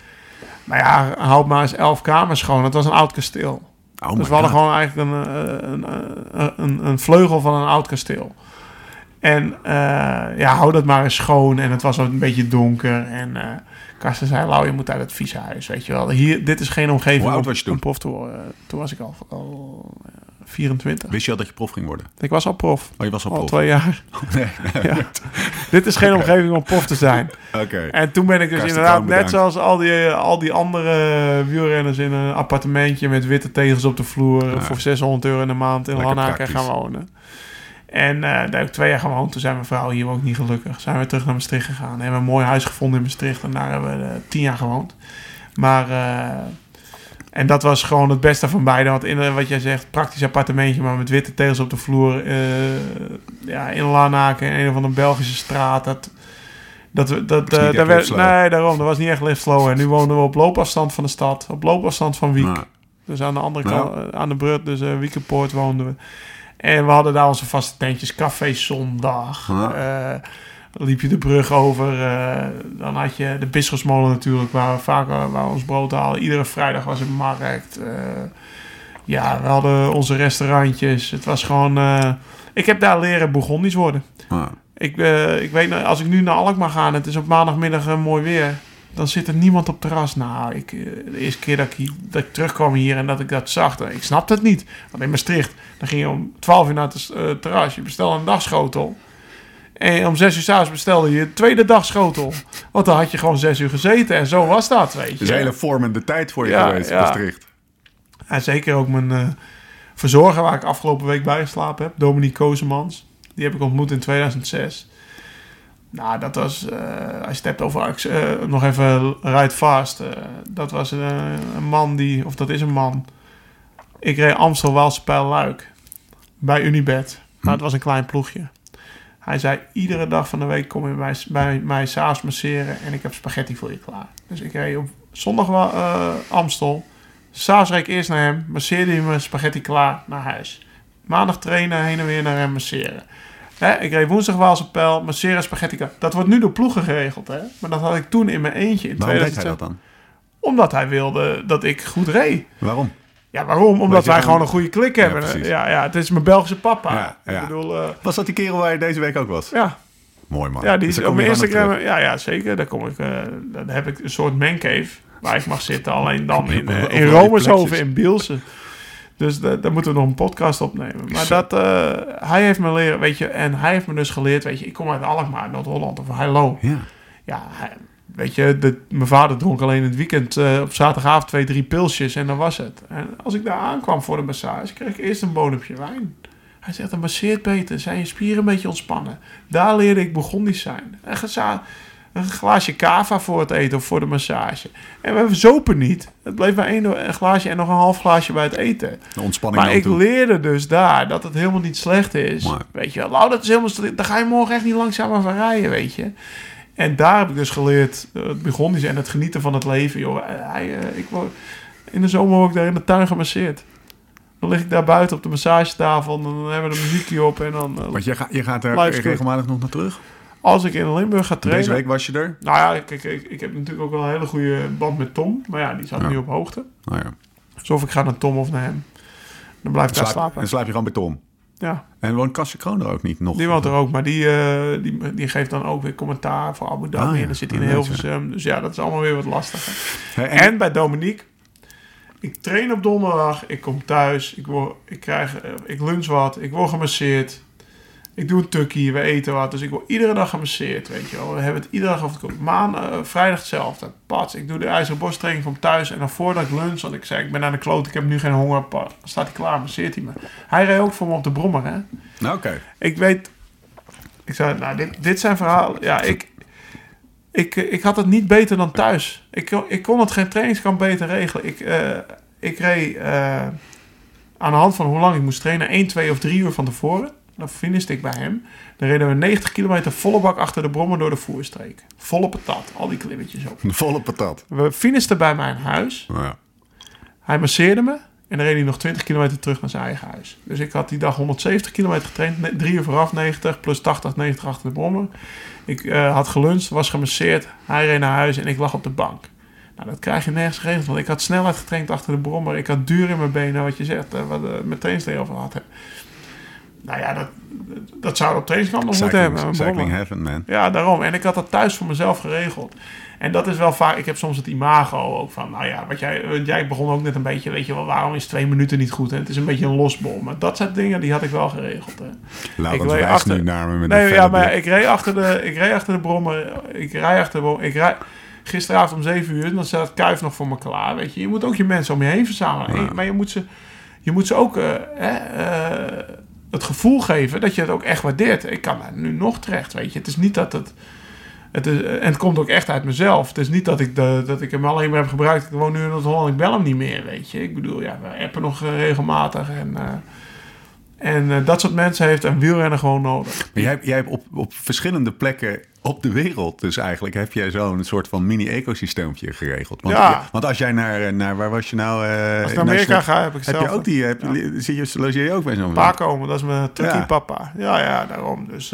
S3: Maar ja, houd maar eens elf kamers schoon. Het was een oud kasteel.
S1: Oh
S3: dus we hadden gewoon eigenlijk een, eh, een, een, een, een vleugel van een oud kasteel. En eh, ja, hou dat maar eens schoon. En het was ook een beetje donker. En eh Karsten zei, Lau, je moet uit het vieze huis, weet je wel. Hier, dit is geen omgeving
S1: Hoe oud
S3: om-
S1: was je toen?
S3: om prof te worden. toen was ik al, al eh, 24.
S1: Wist je al dat je prof ging worden?
S3: Ik was al prof.
S1: Oh, je was al
S3: Al
S1: prof.
S3: twee jaar.
S1: Nee,
S3: Ja. Dit is geen omgeving om prof te zijn.
S1: Oké.
S3: En toen ben ik dus
S1: Karsten
S3: inderdaad net zoals al die, al die andere wielrenners in een appartementje met witte tegels op de vloer
S1: Ja.
S3: voor 600 euro in de maand in Lanaken gaan wonen. En eh, daar heb ik twee jaar gewoond. Toen zijn mijn vrouw hier ook niet gelukkig. Zijn we terug naar Maastricht gegaan. Hebben we een mooi huis gevonden in Maastricht. En daar hebben we eh, tien jaar gewoond. Maar, eh, en dat was gewoon het beste van beide. Want in, wat jij zegt, praktisch appartementje, maar met witte tegels op de vloer. eh, ja, in Lanaken, in een of andere Belgische straat. Dat, dat, dat,
S1: niet
S3: eh, daar werd, nee, daarom. Dat was niet echt live slow. En nu woonden we op loopafstand van de stad. Op loopafstand van Wiek.
S1: Nou,
S3: Dus aan de andere kant, eh, aan de brug, dus uh, Wiekenpoort woonden we. En we hadden daar onze vaste tentjes, café zondag. Dan liep je de brug over. eh, dan had je de Bisschopsmolen natuurlijk, waar we vaak eh, waar we ons brood halen. Iedere vrijdag was een markt. eh, Ja, we hadden onze restaurantjes. Het was gewoon... ik heb daar leren Bourgondisch worden.
S1: Ah.
S3: Ik, ik weet, als ik nu naar Alkmaar ga en het is op maandagmiddag mooi weer, dan zit er niemand op het terras. Nou, ik, de eerste keer dat ik, hier- dat ik terugkwam hier en dat ik dat zag, dan- ik snapte het niet. Want in Maastricht, dan ging je om 12 uur naar het terras, je bestelde een dagschotel. En om 6 uur s'avonds bestelde je tweede dagschotel. Want dan had je gewoon 6 uur gezeten en zo was dat, weet je.
S1: Het is een hele vormende tijd voor je
S3: Ja,
S1: geweest,
S3: ja.
S1: Maastricht.
S3: En zeker ook mijn eh, verzorger waar ik afgelopen week bij geslapen heb, Dominique Kozemans. Die heb ik ontmoet in 2006. Nou, dat was, eh, als je het hebt over, eh, nog even Ride Fast. dat was een, een man die, of dat is een man. Ik reed Amstel Waalse Pijl Luik bij Unibed. Maar het was een klein ploegje. Hij zei, iedere dag van de week kom je bij, bij mij s'avonds masseren en ik heb spaghetti voor je klaar. Dus ik reed op zondag wel, eh, Amstel. S'avonds reed ik eerst naar hem, masseerde hij me spaghetti klaar naar huis. Maandag trainen, heen en weer naar hem masseren. Hè, ik reed woensdag Waalse Pijl, masseren, spaghetti klaar. Dat wordt nu door ploegen geregeld, hè. Maar dat had ik toen in mijn eentje in
S1: Waarom deed hij
S3: 2007.
S1: dat dan?
S3: Omdat hij wilde dat ik goed reed.
S1: Waarom?
S3: Ja, waarom? Omdat wij
S1: gewoon-
S3: een goede klik hebben. Ja, ja, het is mijn Belgische papa.
S1: Ja, ja.
S3: Ik bedoel, eh,
S1: Was dat die kerel waar je deze week ook was?
S3: ja,
S1: Mooi man.
S3: ja, die
S1: Dus
S3: is
S1: daar
S3: op mijn Instagram. Ja, ja, zeker. Daar kom ik. eh dan heb ik een soort mancave waar ik mag zitten. Alleen dan in,
S1: op
S3: in Romershoven in Bielsen. Dus da- daar moeten we nog een podcast opnemen. Maar dat, eh, hij heeft me leren, weet je, en hij heeft me dus geleerd, weet je, ik kom uit Alkmaar, Noord-Holland of Heilo.
S1: Ja.
S3: Ja, hij- weet je, de, mijn vader dronk alleen het weekend eh, op zaterdagavond twee, drie pilsjes en dan was het. En als ik daar aankwam voor de massage, kreeg ik eerst een bodempje wijn. Hij zegt, dan masseert beter, zijn je spieren een beetje ontspannen. Daar leerde ik Burgondisch zijn. En geza- een glaasje cava voor het eten of voor de massage. En we zopen niet. Het bleef maar één glaasje en nog een half glaasje bij het eten.
S1: De ontspanning
S3: Maar ik
S1: toe.
S3: leerde dus daar dat het helemaal niet slecht is.
S1: Maar-
S3: Weet je wel, nou, dat is helemaal. Daar ga je morgen echt niet langzamer van rijden, weet je. En daar heb ik dus geleerd, eh, het Burgondisch en het genieten van het leven, joh. Eh, Hij, eh, ik word, in de zomer word ik daar in de tuin gemasseerd. Dan lig ik daar buiten op de massagetafel en dan hebben we de muziekje op. En dan,
S1: Want je, ga, je gaat er
S3: script.
S1: regelmatig nog naar terug.
S3: als ik in Limburg ga trainen...
S1: Deze week was je er.
S3: Nou ja, kijk, ik, ik heb natuurlijk ook wel een hele goede band met Tom. Maar ja, die zat
S1: Ja.
S3: nu op hoogte.
S1: Nou ja.
S3: Dus of ik ga naar Tom of naar hem. Dan blijf ik daar
S1: Slaap,
S3: slapen.
S1: en slaap je gewoon bij Tom.
S3: Ja.
S1: En woont Kastje Kroon er ook niet nog?
S3: Die woont er ook, maar die, eh, die, die geeft dan ook weer commentaar voor Abu Dhabi.
S1: Ah, ja.
S3: En dan zit hij in Hilversum. Dus ja, dat is allemaal weer wat lastiger.
S1: Hè,
S3: En, bij Dominique, ik train op donderdag, ik kom thuis, ik, word, ik, krijg, eh, ik lunch wat, ik word gemasseerd. Ik doe een tukkie, we eten wat. Dus ik word iedere dag gemasseerd, weet je wel. We hebben het iedere dag over het Maan, eh, vrijdag hetzelfde. Pats, ik doe de ijzeren borsttraining van thuis. En dan voordat ik lunch, want ik zei, ik ben aan de kloot, ik heb nu geen honger. pa- staat hij klaar, masseert hij me. Hij reed ook voor me op de brommer, hè.
S1: Nou, oké.
S3: Ik weet... Ik zei, nou, dit, dit zijn verhalen... Ja, ik, ik, ik had het niet beter dan thuis. Ik, kon- ik kon het geen trainingskamp beter regelen. Ik, eh, ik reed eh, aan de hand van hoe lang ik moest trainen... 1, 2 of 3 uur van tevoren. Dan finishte ik bij hem. Dan reden we 90 kilometer volle bak achter de brommer door de voerstreek. Volle patat, al die klimmetjes op.
S1: Volle patat.
S3: We finishten bij mijn huis.
S1: Nou ja.
S3: Hij masseerde me. En dan reed hij nog 20 kilometer terug naar zijn eigen huis. Dus ik had die dag 170 kilometer getraind. Drie uur vooraf 90, plus 80, 90 achter de brommer. Ik eh, had geluncht, was gemasseerd. Hij reed naar huis en ik lag op de bank. Nou, dat krijg je nergens geregeld. Want ik had snelheid getraind achter de brommer. Ik had duur in mijn benen, wat je zegt. eh, wat uh, mijn trainingsleer over had. Nou ja, dat, dat zou op trainingskamp nog moeten hebben.
S1: Cycling, heaven, man.
S3: Ja, daarom. En ik had dat thuis voor mezelf geregeld. En dat is wel vaak... Ik heb soms het imago ook van... Nou ja, wat jij, want jij begon ook net een beetje... Weet je wel, waarom is twee minuten niet goed? En het is een beetje een losbol. Maar dat soort dingen, die had ik wel geregeld. Hè.
S1: Laat
S3: Ik
S1: ons
S3: reed achter-
S1: nu naar me met
S3: Nee, ja, maar
S1: blik.
S3: ik reed achter de, ik reed achter de brommer. Ik rij achter de brommer. Ik rij, gisteravond om 7 uur, dan staat Kuif nog voor me klaar. Weet je, je moet ook je mensen om je heen verzamelen.
S1: Ja.
S3: Maar je moet ze, je moet ze ook eh, eh, het gevoel geven dat je het ook echt waardeert. Ik kan daar nu nog terecht, weet je. Het is niet dat het... Het en het komt ook echt uit mezelf. Het is niet dat ik, de, dat ik hem alleen maar heb gebruikt. Ik woon nu in Noord-Holland, ik bel hem niet meer, weet je. Ik bedoel, ja, we appen nog eh, regelmatig. En, eh, en eh, dat soort mensen heeft een wielrenner gewoon nodig.
S1: Maar jij, hebt- jij hebt op, op verschillende plekken op de wereld, dus eigenlijk heb jij zo'n soort van mini-ecosysteempje geregeld. Want,
S3: Ja.
S1: ja, want als jij naar, naar, waar was je nou? eh,
S3: Als ik naar Amerika ga, heb ik
S1: Heb
S3: zelf
S1: je ook die, heb, zit je, logeer je ook bij zo'n
S3: Pa komen. Dat is mijn tukkie
S1: Ja.
S3: papa. Ja, ja, daarom. Dus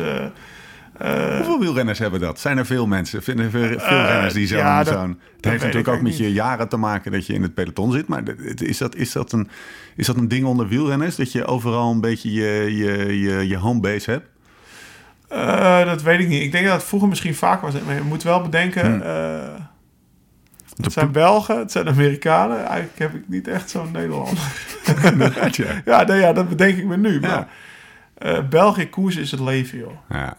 S3: eh,
S1: Hoeveel wielrenners hebben dat? Zijn er veel mensen? Vinden er veel, veel
S3: Eh,
S1: renners die zo'n...
S3: ja, dat-
S1: zo'n- het heeft natuurlijk ook met je jaren te maken dat je in het peloton zit. Maar is dat, is dat, een, is dat een ding onder wielrenners? Dat je overal een beetje je, je, je, je homebase hebt?
S3: Eh, dat weet ik niet. Ik denk dat het vroeger misschien vaak was. Maar je moet wel bedenken...
S1: Hmm.
S3: het zijn Belgen, het zijn Amerikanen. Eigenlijk heb ik niet echt zo'n Nederlander.
S1: Ja.
S3: ja, dat bedenk ik me nu.
S1: Ja.
S3: Maar België koers is het leven, joh.
S1: ja.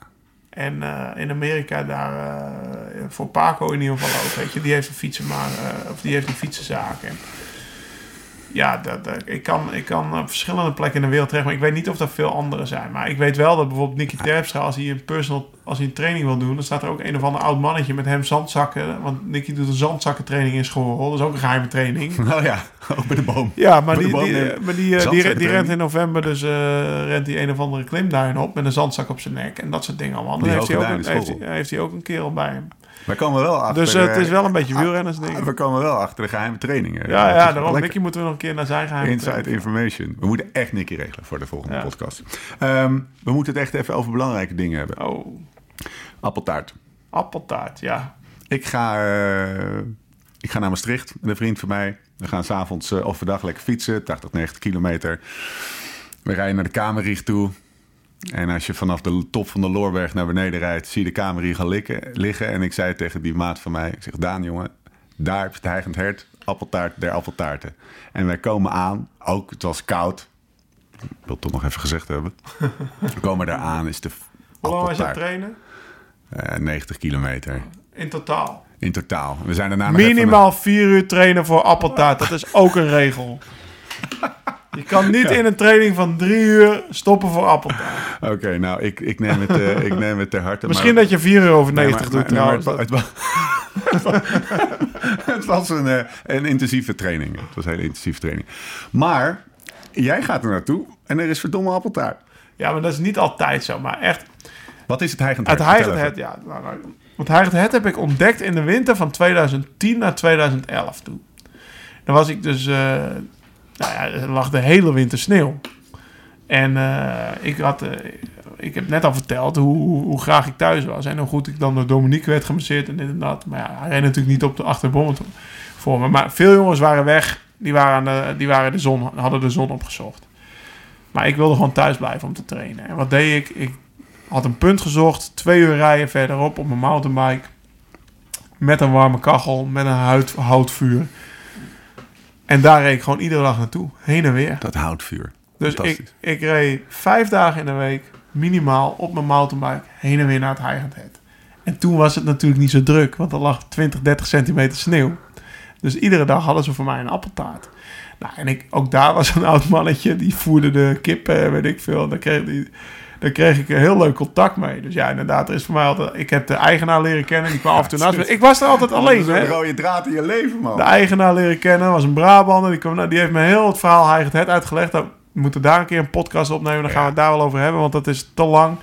S3: En eh, in Amerika daar, eh, voor Paco in ieder geval ook, weet je, die heeft een fietsen maar, eh, of die heeft een fietsenzaak. En ja, dat, dat- ik, kan, ik kan op verschillende plekken in de wereld terecht, maar ik weet niet of er veel andere zijn. Maar ik weet wel dat bijvoorbeeld Nicky Terpstra, als hij een personal, als hij een training wil doen, dan staat er ook een of ander oud mannetje met hem zandzakken. Want Nicky doet een zandzakkentraining in school. Dat is ook een geheime training.
S1: Oh ja, ook bij de boom.
S3: Ja, maar die,
S1: boom
S3: die,
S1: nemen.
S3: maar die, eh, die, rent in november, dus eh, rent hij een of andere klimduin op met een zandzak op zijn nek en dat soort dingen allemaal. Dan heeft hij, ook heeft, heeft hij ook een kerel bij hem.
S1: We komen wel achter...
S3: Dus eh, het is
S1: eh,
S3: wel een beetje wielrennersding.
S1: We komen wel achter de geheime trainingen.
S3: Ja, ja,
S1: is
S3: daarom. Nicky moeten we nog een keer naar zijn geheim.
S1: Inside information. We moeten echt Nicky regelen voor de volgende
S3: Ja.
S1: podcast. Ehm, we moeten het echt even over belangrijke dingen hebben.
S3: Oh,
S1: Appeltaart.
S3: appeltaart, ja.
S1: Ik ga, eh, ik ga naar Maastricht met een vriend van mij. We gaan s'avonds uh, overdag lekker fietsen, 80, 90 kilometer. We rijden naar de Kamerrieg toe. En als je vanaf de top van de Loorberg naar beneden rijdt, zie je de Kamerrieg al likken, liggen. En ik zei tegen die maat van mij, ik zeg, Daan jongen, daar heb je het heigend hert, appeltaart der appeltaarten. En wij komen aan, ook het was koud. Ik wil het toch nog even gezegd hebben. We komen daar aan, is de
S3: Hoe lang was je aan het trainen?
S1: eh, 90 kilometer
S3: In totaal.
S1: in totaal. We zijn daarna
S3: Minimaal vier uur trainen voor appeltaart. Dat is ook een regel. Je kan niet in een training van drie uur stoppen voor appeltaart.
S1: Oké, nou, ik, ik, neem het, eh, ik neem het ter harte.
S3: Misschien
S1: maar,
S3: dat je vier uur over
S1: Nee,
S3: 90
S1: maar-
S3: doet
S1: maar-
S3: trouwens.
S1: het, wa- het, wa- het was een, eh, een intensieve training. Het was een hele intensieve training. Maar jij gaat er naartoe en er is verdomme appeltaart.
S3: Ja, maar dat is niet altijd zo. Maar echt,
S1: Wat is het heigend
S3: het heigend
S1: Vertel
S3: het, ja. Nou, nou, want heigend het heb ik ontdekt in de winter van 2010 naar 2011 toe. Dan was ik dus, eh, nou er lag de hele winter sneeuw. En eh, ik had, eh, ik heb net al verteld hoe, hoe, graag ik thuis was. En hoe goed ik dan door Dominique werd gemasseerd en dit en dat. Maar ja, hij reed natuurlijk niet op de achterbom voor me. Maar veel jongens waren weg. Die, waren de, die waren de zon, hadden de zon opgezocht. Maar ik wilde gewoon thuis blijven om te trainen. En wat deed ik? Ik had een punt gezocht. Twee uur rijden verderop op mijn mountainbike. Met een warme kachel. Met een houtvuur. En daar reed ik gewoon iedere dag naartoe. Heen en weer.
S1: Dat houtvuur.
S3: Dus ik, ik reed vijf dagen in de week minimaal op mijn mountainbike heen en weer naar het Heigendhead. En toen was het natuurlijk niet zo druk, want er lag 20, 30 centimeter sneeuw. Dus iedere dag hadden ze voor mij een appeltaart. Nou, en ik, ook daar was een oud mannetje, die voerde de kippen, weet ik veel. Daar kreeg, die, daar kreeg ik een heel leuk contact mee. Dus ja, inderdaad, er is voor mij altijd... Ik heb de eigenaar leren kennen, die kwam af en toe naast me. Ik was er altijd alleen,
S1: Dat is
S3: hè.
S1: een rode draad in je leven, man.
S3: De eigenaar leren kennen, was een Brabander. Die, kwam, nou, die heeft me heel het verhaal Heilig het uitgelegd. Nou, we moeten daar een keer een podcast opnemen. Dan gaan we het daar wel over hebben, want dat is te lang.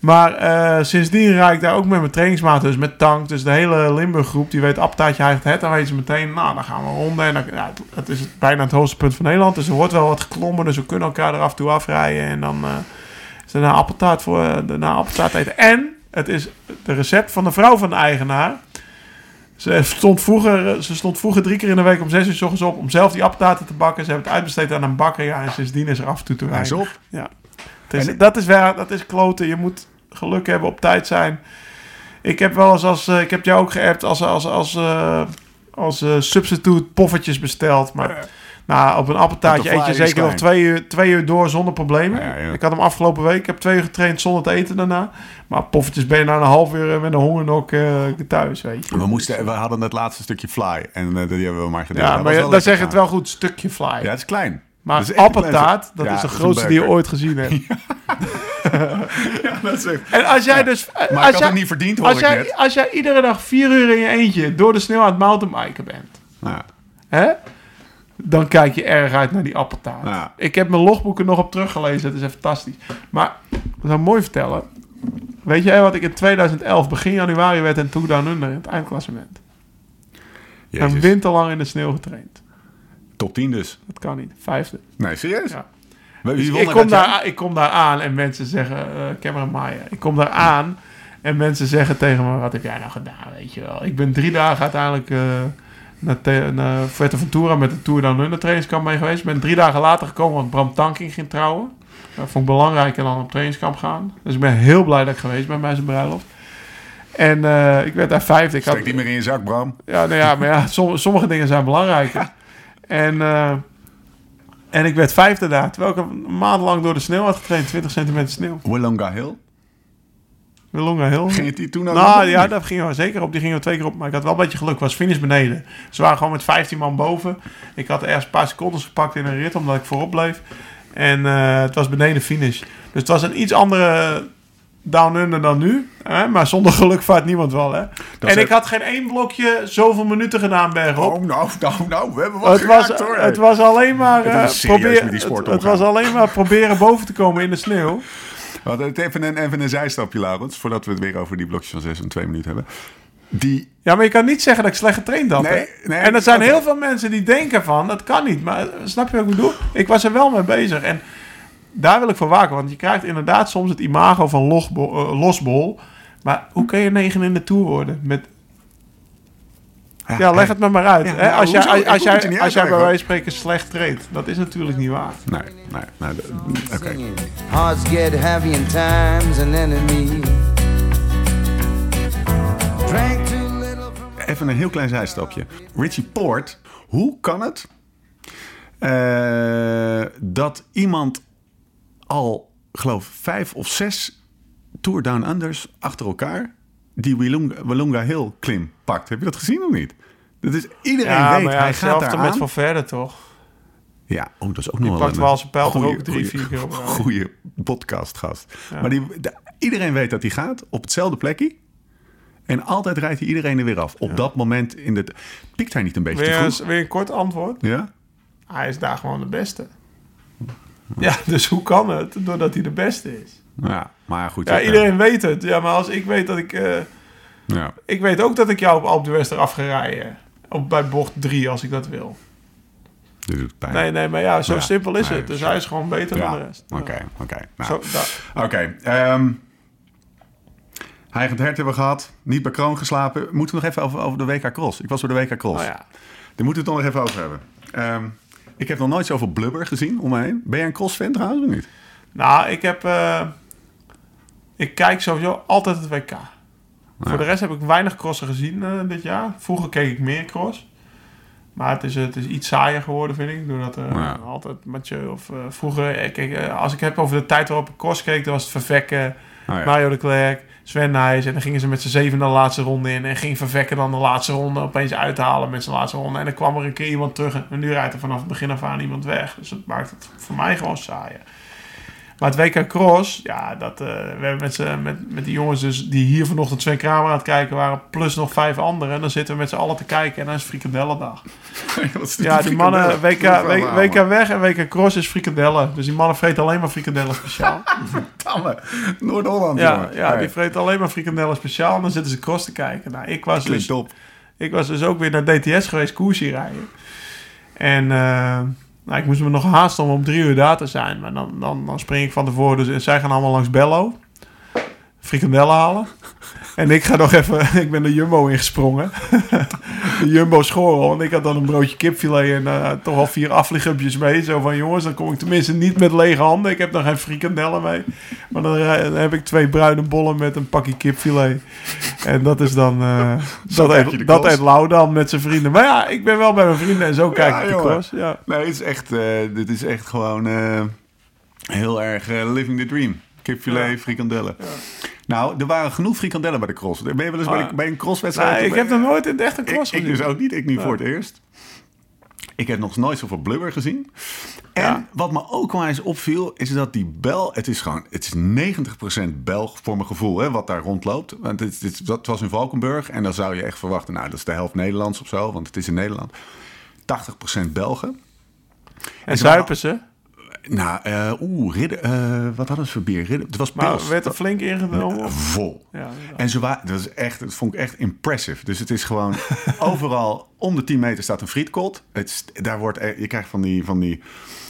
S3: Maar eh, sindsdien rijd ik daar ook met mijn trainingsmaat, dus met Tank. Dus de hele Limburg groep, die weet apptaartje Heilig het. Dan weten ze meteen, nou, dan gaan we ronden. En dan, ja, het is bijna het hoogste punt van Nederland. Dus er wordt wel wat geklommen, dus we kunnen elkaar er af en toe afrijden. En dan eh, er een appeltaart voor eh, daarna appeltaart eten. En het is de recept van de vrouw van de eigenaar. Ze stond, vroeger, ze stond vroeger drie keer in de week om zes uur 's ochtends op om zelf die appeltaarten te bakken. Ze hebben het uitbesteed aan een bakker. Ja, en sindsdien is er af en toe te weinig.
S1: op.
S3: Ja. Het is,
S1: En-
S3: dat, is wel, dat is kloten. Je moet geluk hebben, op tijd zijn. Ik heb wel eens als... eh, ik heb jou ook geappt als, als, als, eh, als eh, substitute poffertjes besteld. Maar nou, op een appeltaartje eet je zeker nog twee uur, twee uur door zonder problemen.
S1: Ja, ja.
S3: Ik had hem afgelopen week. Ik heb twee uur getraind zonder te eten daarna. Maar poffertjes ben je na een half uur eh, met een hongernok eh thuis, weet je.
S1: We, moesten, we hadden het laatste stukje fly en eh, die hebben we maar gedaan.
S3: Ja, maar je- dan zeg je het wel goed, stukje fly.
S1: Ja, het is klein.
S3: maar
S1: dat is
S3: appeltaart, dat
S1: Ja,
S3: is de
S1: is
S3: grootste die je ooit gezien hebt.
S1: Ja, dat is echt-
S3: En als jij dus...
S1: Maar ik
S3: als
S1: had
S3: jij,
S1: het niet verdiend, hoor
S3: als
S1: ik
S3: jij,
S1: net.
S3: als jij iedere dag vier uur in je eentje door de sneeuw aan het mountainbiken bent...
S1: Ja.
S3: Hè? Dan kijk je erg uit naar die appeltaart.
S1: Ja.
S3: Ik heb mijn logboeken nog op teruggelezen. Het is fantastisch. Maar, ik zou mooi vertellen. Weet jij wat ik in 2011, begin januari, werd en Two Down Under in het eindklassement?
S1: Jezus.
S3: Een winter lang in de sneeuw getraind.
S1: Top 10 dus.
S3: Dat kan niet. Vijfde.
S1: Nee, serieus?
S3: Ja. Dus ik, kom
S1: dat
S3: daar, ik kom daar aan en mensen zeggen... eh Cameron Maya. Ik kom daar aan en mensen zeggen tegen me... Wat heb jij nou gedaan, weet je wel. Ik ben drie dagen uiteindelijk... eh naar, te- naar Fuerteventura met de Tour Down Under trainingskamp mee geweest. Ik ben drie dagen later gekomen, want Bram Tanking ging trouwen. Dat vond ik belangrijker dan op trainingskamp gaan. Dus ik ben heel blij dat ik geweest ben bij zijn bruiloft. En eh, ik werd daar vijfde. Ik had,
S1: Steek niet meer in je zak, Bram.
S3: ja, nou ja, maar ja, som- sommige dingen zijn belangrijker. En, eh, en ik werd vijfde daar, terwijl ik een maand lang door de sneeuw had getraind. 20 centimeter sneeuw.
S1: Wollonga Hill.
S3: Hill.
S1: Ging het die toen ook
S3: Nou ja, daar gingen we zeker op. Die gingen we twee keer op. Maar ik had wel een beetje geluk. Was finish beneden. Ze waren gewoon met 15 man boven. Ik had ergens een paar seconden gepakt in een rit, omdat ik voorop bleef. En eh, het was beneden finish. Dus het was een iets andere down under dan nu. Hè? Maar zonder geluk vaart niemand wel. Hè?
S1: Dat
S3: en ik had geen één blokje zoveel minuten gedaan bergop.
S1: Oh, nou, nou, nou, we hebben wat
S3: Het was,
S1: hoor.
S3: het was alleen maar, eh, probeer,
S1: die sport
S3: het, het was alleen maar proberen boven te komen in de sneeuw.
S1: Hadden het even een, even een zijstapje, Laurens, voordat we het weer over die blokjes van 6 en 2 minuten hebben. Die,
S3: Ja, maar je kan niet zeggen dat ik slecht getraind had.
S1: Nee,
S3: en er zijn heel veel mensen die denken van, dat kan niet. Maar eh, snap je wat ik bedoel? Ik was er wel mee bezig. En daar wil ik voor waken. Want je krijgt inderdaad soms het imago van losbol. eh, losbol. Maar hoe kun je negen in de Tour worden? Met, ja, leg het me maar uit.
S1: Ja,
S3: hè?
S1: nou,
S3: Als, jij,
S1: hoezo?
S3: als, jij, als jij bij wijze van spreken slecht treedt. Dat is natuurlijk niet waar.
S1: nee, nee, nee, oké.
S2: Singing. Hearts get heavy in time's an enemy. Drank too little from
S1: Even een heel klein zijstapje. Richie Poort, hoe kan het eh, dat iemand al, geloof vijf of zes Tour Down Unders achter elkaar die Willunga, Willunga Hill klim pakt? Heb je dat gezien of niet? Dat is, iedereen
S3: Ja,
S1: weet,
S3: maar ja,
S1: hij gaat daar
S3: met. Van Verder toch?
S1: Ja, oh, dat is ook nog wel
S3: pakt
S1: een
S3: wel zijn pijl
S1: goeie-
S3: ook drie,
S1: goeie-
S3: vier keer.
S1: Goeie podcastgast. Maar die, de- iedereen weet dat hij gaat op hetzelfde plekje. En altijd rijdt hij iedereen er weer af. Op dat moment in de... Piekt hij niet een beetje te
S3: Weer,
S1: vroeg?
S3: een- weer een kort antwoord.
S1: Ja?
S3: Hij is daar gewoon de beste. Ja, dus hoe kan het? Doordat hij de beste is.
S1: Ja, maar goed.
S3: Ja, iedereen weet het. Ja, maar als ik weet dat ik... eh,
S1: Ja.
S3: ik weet ook dat ik jou op Alpe d'Huez eraf ga rijden. Op, bij bocht 3 als ik dat wil.
S1: Dit doet pijn.
S3: Nee, nee, maar ja, zo
S1: Ja,
S3: simpel is
S1: nee,
S3: het. Dus hij is gewoon beter
S1: Ja,
S3: dan de rest.
S1: Oké, oké. Nou, Oké. ehm, hij het hert hebben we gehad. Niet bij Kroon geslapen. Moeten we nog even over, over de WK Cross. Ik was voor de WK Cross.
S3: oh ja.
S1: Daar moeten we het nog even over hebben. Ehm, ik heb nog nooit zoveel blubber gezien om me heen. Ben jij een cross-fan trouwens of niet?
S3: Nou, ik heb... eh, ik kijk sowieso altijd het WK. Voor de rest heb ik weinig crossen gezien eh, dit jaar. Vroeger keek ik meer cross. Maar het is, het is iets saaier geworden, vind ik. Doordat er
S1: Ja.
S3: altijd Mathieu of eh, vroeger... eh, Kijk, eh, als ik heb over de tijd waarop ik cross keek... dan was het Vervekken,
S1: Oh ja.
S3: Mario de Klerk, Sven Nijs. En dan gingen ze met z'n zeven de laatste ronde in. En ging Vervekken dan de laatste ronde opeens uithalen met zijn laatste ronde. En dan kwam er een keer iemand terug. En nu rijdt er vanaf het begin af aan iemand weg. Dus dat maakt het voor mij gewoon saaier. Maar het WK Cross, ja, dat, eh, we hebben met, z'n- met, met die jongens dus die hier vanochtend Sven Kramer aan het kijken waren, plus nog vijf anderen. En dan zitten we met z'n allen te kijken en dan is
S1: dit
S3: Ja, die mannen, WK,
S1: frikandellen?
S3: WK weg en WK Cross is frikadellen. Dus die mannen vreten alleen maar frikadellen speciaal.
S1: Tamme. Noord-Holland,
S3: ja,
S1: jongen.
S3: ja, die vreten alleen maar frikadellen speciaal en dan zitten ze cross te kijken. Nou, ik was, dus, ik was dus ook weer naar DTS geweest, koersje rijden. En eh, nou, ik moest me nog haasten om om drie uur daar te zijn. Maar dan, dan, dan spring ik van tevoren. Dus en zij gaan allemaal langs Bello. Frikandellen halen. En ik ga nog even... Ik ben de Jumbo ingesprongen. de Jumbo schorrel. Want ik had dan een broodje kipfilet en eh, toch al vier afvliegupjes mee. Zo van, jongens, dan kom ik tenminste niet met lege handen. Ik heb nog geen frikandellen mee. Maar dan, rij- dan heb ik twee bruine bollen met een pakje kipfilet. En dat is dan... eh, dat,
S1: de
S3: eet, dat
S1: cross.
S3: eet Lau dan met zijn vrienden. Maar ja, ik ben wel bij mijn vrienden en zo kijk ik de
S1: jongen.
S3: cross. Ja.
S1: Nee, het is echt, eh, dit is echt gewoon eh, heel erg eh, living the dream. Kipfilet,
S3: Ja.
S1: frikandellen. Nou, er waren genoeg frikandellen bij de cross. Ben je wel eens bij, de-
S3: Ah.
S1: bij een crosswedstrijd?
S3: Nee, ik heb nog nooit in het echte
S1: ik,
S3: cross
S1: ik
S3: gezien.
S1: dus ook niet. Ik niet voor het eerst. Ik heb nog nooit zoveel blubber gezien. En
S3: Ja.
S1: wat me ook wel eens opviel, is dat die bel... Het is gewoon, het is 90% Belg voor mijn gevoel, hè, wat daar rondloopt. Want het, het, dat was in Valkenburg. En dan zou je echt verwachten, nou, dat is de helft Nederlands of zo. Want het is in Nederland. 80% Belgen.
S3: En
S1: waren-
S3: zuipen ze?
S1: Nou, eh, oeh, ridder, eh, wat hadden ze voor bier? Ridder, het was
S3: Maar
S1: pils.
S3: werd er flink ingenomen?
S1: Vol.
S3: Ja,
S1: En ze waren, dat, is echt, dat vond ik echt impressive. Dus het is gewoon overal om de 10 meter staat een frietkot. Het, daar wordt, e- je krijgt van die, van die,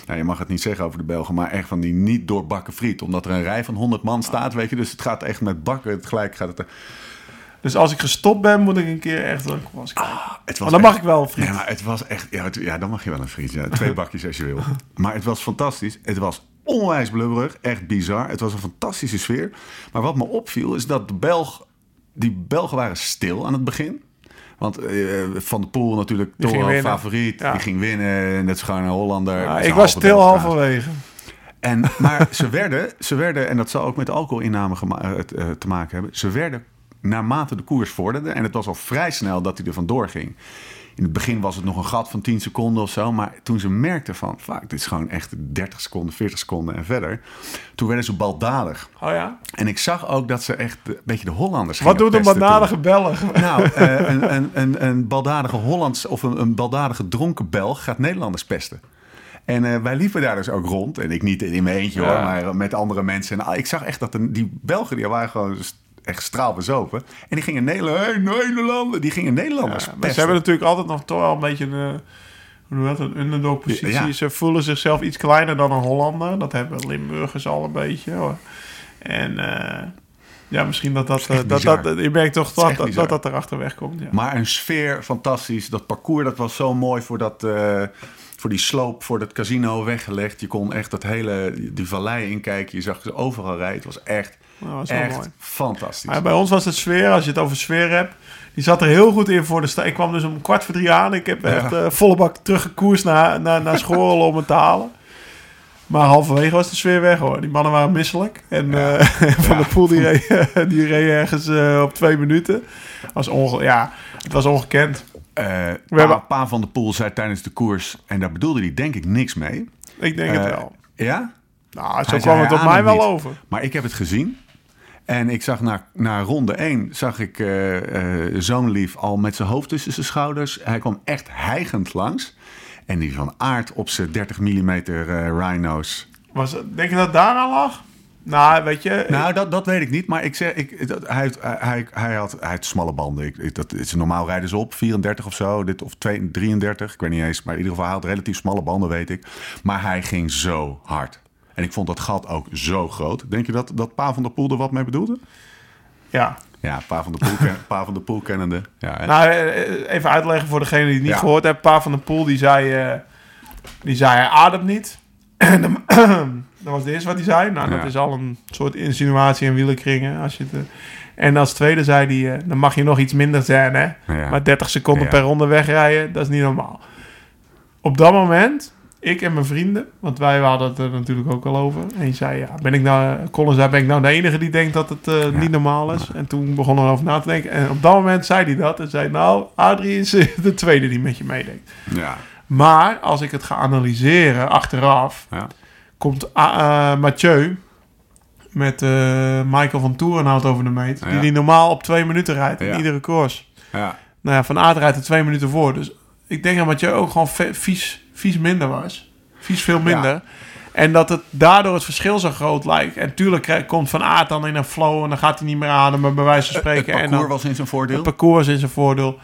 S1: nou, je mag het niet zeggen over de Belgen, maar echt van die niet doorbakken friet. Omdat er een rij van 100 man staat, weet je. Dus het gaat echt met bakken, het gelijk gaat het. er-
S3: Dus als ik gestopt ben, moet ik een keer echt een was kijken.
S1: Het
S3: Maar dan
S1: echt-
S3: mag ik wel een friet.
S1: Nee, maar het was echt, ja, het- ja dan mag je wel een friet. Ja. Twee bakjes als je wil. Maar het was fantastisch. Het was onwijs blubberig, echt bizar. Het was een fantastische sfeer. Maar wat me opviel is dat de Belg, die Belgen waren stil aan het begin. Want eh, Van de Poel natuurlijk toch wel favoriet.
S3: Ja.
S1: Die ging winnen. Net zo gewoon een Hollander.
S3: Ja, ik was stil halverwege.
S1: en, maar ze werden, ze werden, en dat zal ook met alcoholinname eh, eh, te maken hebben, ze werden naarmate de koers vorderde, en het was al vrij snel dat hij er vandoor ging. In het begin was het nog een gat van 10 seconden of zo, maar toen ze merkten van, fuck, dit is gewoon echt 30 seconden, 40 seconden en verder, toen werden ze baldadig.
S3: Oh ja?
S1: En ik zag ook dat ze echt een beetje de Hollanders
S3: Wat doet een bandadige Belg?
S1: Nou, eh, een, een, een, een baldadige Hollands of een, een baldadige dronken Belg gaat Nederlanders pesten. En eh, wij liepen daar dus ook rond. En ik niet in mijn eentje hoor, maar met andere mensen. En ah, ik zag echt dat de, die Belgen, die waren gewoon echt straalbezopen. En die gingen Nederland, hey, die gingen Nederlanders
S3: Ja, maar ze hebben natuurlijk altijd nog toch wel een beetje een, eh, hoe dat, een underdog positie.
S1: Ja.
S3: Ze voelen zichzelf iets kleiner dan een Hollander. Dat hebben Limburgers al een beetje. Hoor. En eh, ja, misschien dat dat,
S1: echt
S3: eh, dat, dat, je merkt toch dat dat, dat dat erachter wegkomt. Ja.
S1: Maar een sfeer, fantastisch. Dat parcours, dat was zo mooi voor, dat, voor die sloop, voor dat casino weggelegd. Je kon echt dat hele, die vallei inkijken. Je zag ze overal rijden. Het was echt,
S3: Nou, dat is wel
S1: echt
S3: mooi.
S1: fantastisch.
S3: Maar bij ons was het sfeer, als je het over sfeer hebt, die zat er heel goed in voor de stad. Ik kwam dus om kwart voor drie aan. Ik heb echt eh, volle bak teruggekoerst naar, naar, naar Schoorl om het te halen. Maar halverwege was de sfeer weg hoor. Die mannen waren misselijk. En eh, Van der Poel die reed, die reed ergens eh, op twee minuten. Was onge ja, het was ongekend.
S1: Eh, pa,
S3: hebben-
S1: pa van de Poel zei tijdens de koers, en daar bedoelde hij denk ik niks mee.
S3: Ik denk het wel.
S1: Ja?
S3: Nou, zo
S1: Hij
S3: kwam het op mij
S1: ademt
S3: wel
S1: niet.
S3: over.
S1: Maar ik heb het gezien. En ik zag na, na ronde 1 zag ik eh eh, zo'n lief al met zijn hoofd tussen zijn schouders. Hij kwam echt hijgend langs. En die van aard op zijn 30 mm eh, rhino's.
S3: Was, denk je dat het daaraan lag? Nou, weet je...
S1: Nou, dat, dat weet ik niet. Maar ik zeg, ik, dat, hij, hij, hij, had, hij had smalle banden. Ik, ik- dat is normaal rijden ze op 34 of zo, dit, of 2, 33. Ik weet niet eens. Maar in ieder geval, hij had relatief smalle banden, weet ik. Maar hij ging zo hard. En ik vond dat gat ook zo groot. Denk je dat, dat Pa van der Poel er wat mee bedoelde?
S3: ja.
S1: Ja, Pa van der Poel, pa van der Poel kennende. Ja, hè?
S3: Nou, eh, even uitleggen voor degene die het niet
S1: Ja.
S3: gehoord heeft. Pa van der Poel, die zei, eh, die zei hij ademt niet. Dat was het eerste wat hij zei. Nou, dat
S1: Ja.
S3: is al een soort insinuatie in wielenkringen. Als je het, eh, en als tweede zei hij, eh, dan mag je nog iets minder zijn, hè.
S1: Ja.
S3: Maar 30 seconden per ronde wegrijden, dat is niet normaal. Op dat moment, ik en mijn vrienden, want wij hadden het er natuurlijk ook al over. En je zei, ja, ben ik nou, Colin zei, ben ik nou de enige die denkt dat het eh, niet normaal is? En toen begonnen we erover na te denken. En op dat moment zei hij dat en zei, nou, Adrie is eh, de tweede die met je meedenkt.
S1: ja,
S3: Maar als ik het ga analyseren achteraf,
S1: ja.
S3: komt ah, eh, Mathieu met eh, Michael van Toerenhout over de meet. Die
S1: Ja.
S3: die normaal op twee minuten rijdt in iedere koers.
S1: ja.
S3: Nou ja, Van Aert rijdt er twee minuten voor. Dus ik denk dat Mathieu ook gewoon vies, vies minder was. Vies veel minder. En dat het daardoor het verschil zo groot lijkt. En tuurlijk komt Van Aert dan in een flow... en dan gaat hij niet meer ademen, bij wijze van
S1: Het
S3: spreken. en
S1: parcours
S3: dan,
S1: was in zijn voordeel.
S3: het parcours is een voordeel.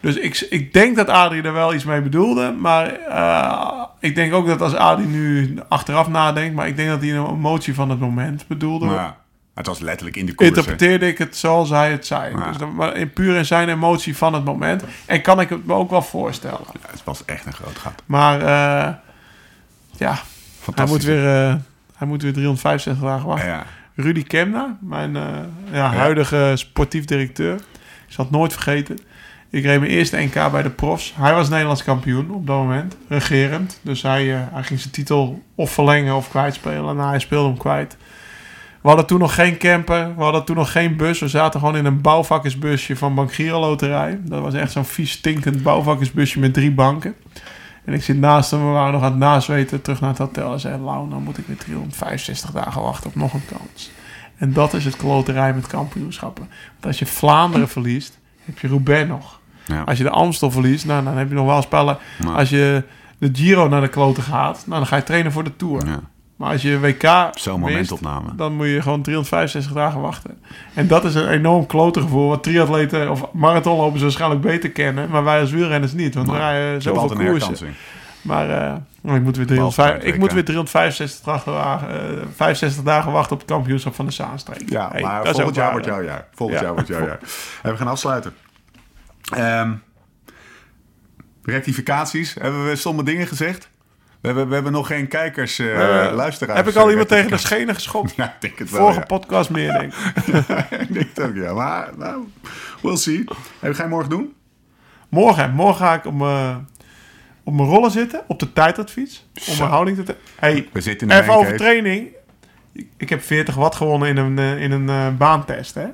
S3: Dus ik, ik denk dat Adrie er wel iets mee bedoelde. Maar eh, ik denk ook dat als Adrie nu achteraf nadenkt... maar ik denk dat hij een emotie van het moment bedoelde.
S1: Maar het was letterlijk in de koers.
S3: interpreteerde ik het zoals hij het zei.
S1: Ja.
S3: Dus maar in, puur in zijn emotie van het moment. En kan ik het me ook wel voorstellen.
S1: Ja, het was echt een groot gat.
S3: Maar eh, ja, hij moet, weer, eh, hij moet weer 365 dagen wachten.
S1: Ja,
S3: Rudy Kemna, mijn eh, ja, huidige sportief directeur. Ik zal het nooit vergeten. Ik reed mijn eerste NK bij de profs. Hij was Nederlands kampioen op dat moment, regerend. Dus hij, hij ging zijn titel of verlengen of kwijtspelen. Nou, hij speelde hem kwijt. We hadden toen nog geen camper. We hadden toen nog geen bus. We zaten gewoon in een bouwvakkersbusje van Bank Giro Loterij. Dat was echt zo'n vies stinkend bouwvakkersbusje met drie banken. En ik zit naast hem. We waren nog aan het nazweten. Terug naar het hotel. En zei, Lau, nou moet ik weer 365 dagen wachten op nog een kans. En dat is het kloterij met kampioenschappen. Want als je Vlaanderen verliest, heb je Roubaix nog.
S1: ja.
S3: Als je de Amstel verliest, nou, dan heb je nog wel spellen.
S1: Maar-
S3: Als je de Giro naar de kloten gaat, nou, dan ga je trainen voor de Tour.
S1: Ja.
S3: Maar als je WK
S1: Zo'n momentopname.
S3: dan moet je gewoon 365 dagen wachten. En dat is een enorm klote gevoel. Wat triatleten of marathonlopers waarschijnlijk beter kennen. Maar wij als wielrenners niet. Want we
S1: Maar
S3: rijden
S1: Ze hebben
S3: zoveel
S1: een
S3: koersen. Maar eh, ik moet weer, 305
S1: Behalve bij het
S3: ik moet weer 365 dagen, eh, 65 dagen wachten op het kampioenschap van de Zaanstreek.
S1: Ja,
S3: Hey,
S1: maar volgend
S3: ook
S1: jaar wordt jouw jaar. Volgend
S3: Ja.
S1: jaar wordt jouw jaar. En we gaan afsluiten. Ehm, rectificaties. Hebben we stomme dingen gezegd? We hebben, we hebben nog geen kijkers, eh
S3: Eh,
S1: luisteraars.
S3: Heb ik al iemand tegen de schenen geschopt?
S1: Ja, ik denk het wel.
S3: Vorige
S1: ja.
S3: podcast meer, denk ik.
S1: ik denk het ook, ja. Maar, nou, we'll see. Hey, ga je morgen doen?
S3: Morgen, morgen ga ik op mijn, op mijn rollen zitten, op de tijdritfiets. Om mijn houding te... Hey,
S1: We zitten in
S3: even over training. Ik- heb 40 watt gewonnen in een, eh, in een eh, baantest, hè.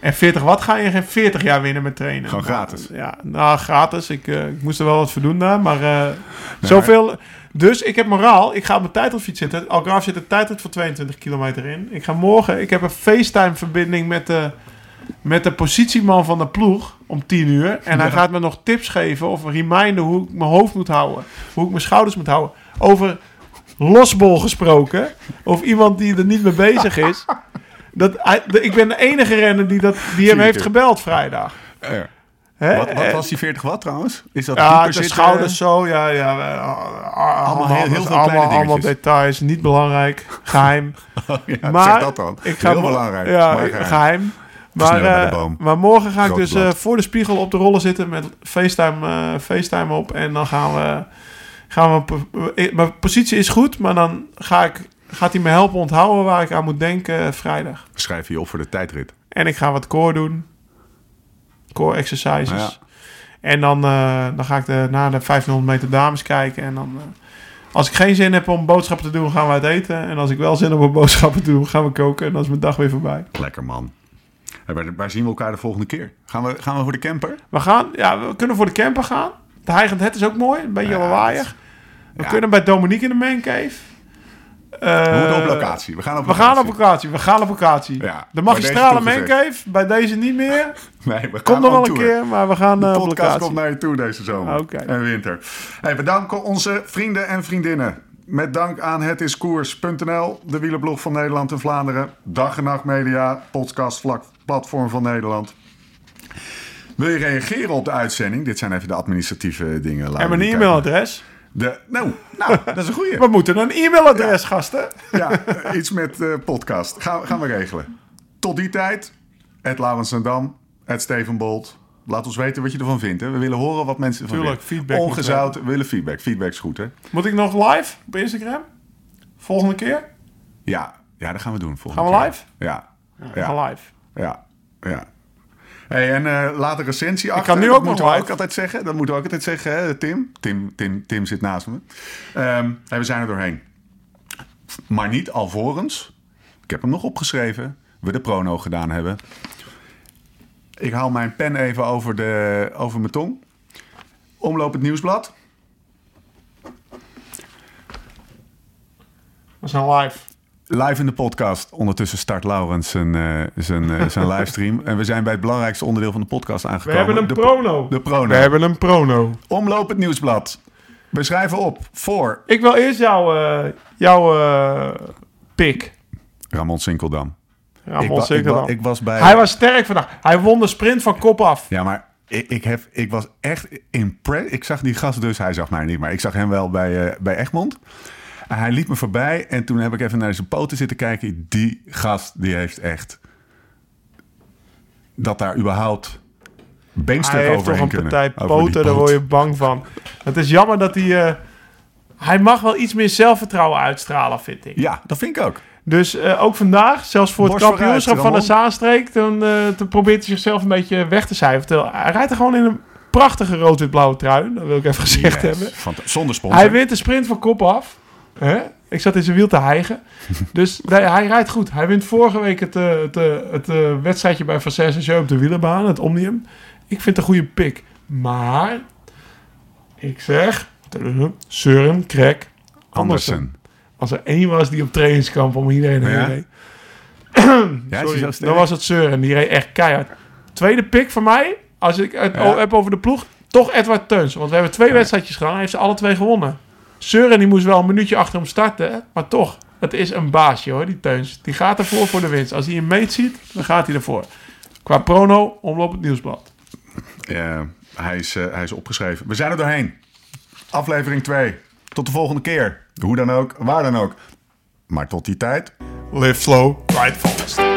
S3: En 40 watt ga je geen 40 jaar winnen met trainen.
S1: Gewoon gratis?
S3: Ja, nou, gratis. Ik, eh, ik moest er wel wat voor doen daar, maar eh, zoveel... Dus ik heb moraal. Ik ga op mijn tijdritfiets zitten. Algarve zit een tijdrit voor 22 kilometer in. Ik ga morgen... Ik heb een FaceTime-verbinding met de, met de positieman van de ploeg om 10 uur. En hij gaat me nog tips geven of een reminder hoe ik mijn hoofd moet houden. Hoe ik mijn schouders moet houden. Over losbol gesproken. Of iemand die er niet mee bezig is. Dat, ik ben de enige renner die, dat, die hem heeft gebeld vrijdag. Hè?
S1: Wat, wat
S3: Eh,
S1: was die 40 watt trouwens? Is dat
S3: ja, de schouders zo, ja, ja. eh, Allemaal,
S1: heel- heel veel kleine
S3: allemaal, allemaal
S1: dingetjes.
S3: details, niet belangrijk, geheim.
S1: Ja,
S3: maar
S1: zeg dat dan.
S3: Ik ga
S1: Heel belangrijk.
S3: Ja,
S1: maar geheim.
S3: geheim. Maar, eh, maar morgen ga ik dus eh, voor de spiegel op de rollen zitten met FaceTime, eh, FaceTime op. En dan gaan we. Gaan we eh, mijn positie is goed, maar dan ga ik, gaat hij me helpen onthouden waar ik aan moet denken eh, vrijdag.
S1: Schrijf je op voor de tijdrit.
S3: En ik ga wat core doen. Core exercises.
S1: Ja.
S3: En dan, eh, dan ga ik de, na de 1500 meter dames kijken. En dan, eh, als ik geen zin heb om boodschappen te doen, gaan we uit eten. En als ik wel zin heb om boodschappen te doen, gaan we koken. En dan is mijn dag weer voorbij.
S1: Lekker man. Waar, waar zien we elkaar de volgende keer? Gaan we, gaan we voor de camper?
S3: We gaan, ja, we kunnen voor de camper gaan. De Heigend Het is ook mooi, een beetje
S1: Ja,
S3: lawaaiig. We
S1: ja.
S3: kunnen bij Dominique in de mancave. Eh,
S1: We moeten op locatie. We gaan op
S3: We gaan
S1: locatie.
S3: op locatie, we gaan op locatie.
S1: Ja,
S3: de magistrale mancave, bij deze niet meer.
S1: Nee, we gaan
S3: Komt nog wel een keer, maar we gaan
S1: De
S3: eh, op
S1: podcast
S3: locatie.
S1: komt naar je toe deze zomer en winter. Hey, we danken onze vrienden en vriendinnen. Met dank aan hetiskoers.nl, de wielerblog van Nederland en Vlaanderen. Dag en Nacht Media, podcast vlak- platform van Nederland. Wil je reageren op de uitzending? Dit zijn even de administratieve dingen.
S3: En mijn e-mailadres.
S1: De, nou, nou, dat is een goeie.
S3: We moeten een e-mailadres, gasten.
S1: Ja, eh, iets met eh, podcast. Gaan, gaan we regelen. Tot die tijd, Ed Laurens en Dam, Ed Steven Bolt. Laat ons weten wat je ervan vindt. Hè. We willen horen wat mensen ervan
S3: Tuurlijk,
S1: vinden.
S3: feedback we
S1: Ongezout, we willen feedback. Feedback is goed, hè?
S3: Moet ik nog live op Instagram? Volgende keer?
S1: Ja, ja dat gaan we doen. volgende
S3: Gaan we
S1: keer.
S3: live?
S1: Ja,
S3: Ja.
S1: ja,
S3: live.
S1: ja, ja. Hey, en eh, laat een recensie achter.
S3: kan nu ook
S1: moeten
S3: nog
S1: ook altijd zeggen. Dat moeten we ook altijd zeggen, hè, Tim. Tim, Tim, Tim zit naast me. Hey, we zijn er doorheen. Maar niet alvorens. Ik heb hem nog opgeschreven. We de prono gedaan hebben. Ik haal mijn pen even over, de, over mijn tong. Omloop het nieuwsblad.
S3: We zijn live.
S1: Live in de podcast. Ondertussen start Laurens zijn, eh, zijn, eh, zijn livestream. En we zijn bij het belangrijkste onderdeel van de podcast
S3: We
S1: aangekomen.
S3: hebben een
S1: de,
S3: prono.
S1: De prono.
S3: We hebben een prono.
S1: Omloop het nieuwsblad. We schrijven op voor
S3: Ik wil eerst jouw eh jouw eh pick.
S1: Ramon Sinkeldam.
S3: Ramon
S1: ik, wa- ik,
S3: Sinkeldam.
S1: ik was bij...
S3: Hij was sterk vandaag. Hij won de sprint van kop af.
S1: Ja, maar ik, ik, heb, ik was echt impressed. Ik zag die gast dus, hij zag mij niet, maar ik zag hem wel bij, eh, bij Egmond. En hij liep me voorbij en toen heb ik even naar zijn poten zitten kijken. Die gast, die heeft echt... Dat daar überhaupt beenstuk
S3: Hij heeft toch een
S1: kunnen.
S3: partij poten, daar word je bang van. Het is jammer dat hij... eh, hij mag wel iets meer zelfvertrouwen uitstralen, vind ik.
S1: Ja, dat vind ik ook.
S3: Dus eh, ook vandaag, zelfs voor het
S1: Borst
S3: kampioenschap van de. Zaanstreek... eh, toen probeert hij zichzelf een beetje weg te cijferen. Hij rijdt er gewoon in een prachtige rood-wit-blauwe trui. Dat wil ik even gezegd
S1: Yes.
S3: hebben.
S1: Zonder sponsor.
S3: Hij wint de sprint van kop af. Hè? Ik zat in zijn wiel te hijgen. Dus nee, hij rijdt goed. Hij wint vorige week het, eh, het, eh, het eh, wedstrijdje bij Vincennes en Jeu op de wielerbaan, het Omnium. Ik vind het een goede pick. Maar, ik zeg, Søren Krek Andersen.
S1: Andersen.
S3: Als er één was die op trainingskamp om iedereen heen
S1: Ja?
S3: reed. Sorry, dan was het Søren. Die reed echt keihard. Tweede pick voor mij, als ik het
S1: Ja.
S3: heb over de ploeg, toch Edward Teuns. Want we hebben twee wedstrijdjes gedaan. Hij heeft ze alle twee gewonnen. Søren die moest wel een minuutje achter hem starten, maar toch. Het is een baasje hoor, die Teuns. Die gaat ervoor voor de winst. Als hij een meet ziet, dan gaat hij ervoor. Qua prono, omloop het nieuwsblad.
S1: Ja, hij, is, eh, hij is opgeschreven. We zijn er doorheen. Aflevering 2. Tot de volgende keer. Hoe dan ook, waar dan ook. Maar tot die tijd.
S3: Live slow, ride fast.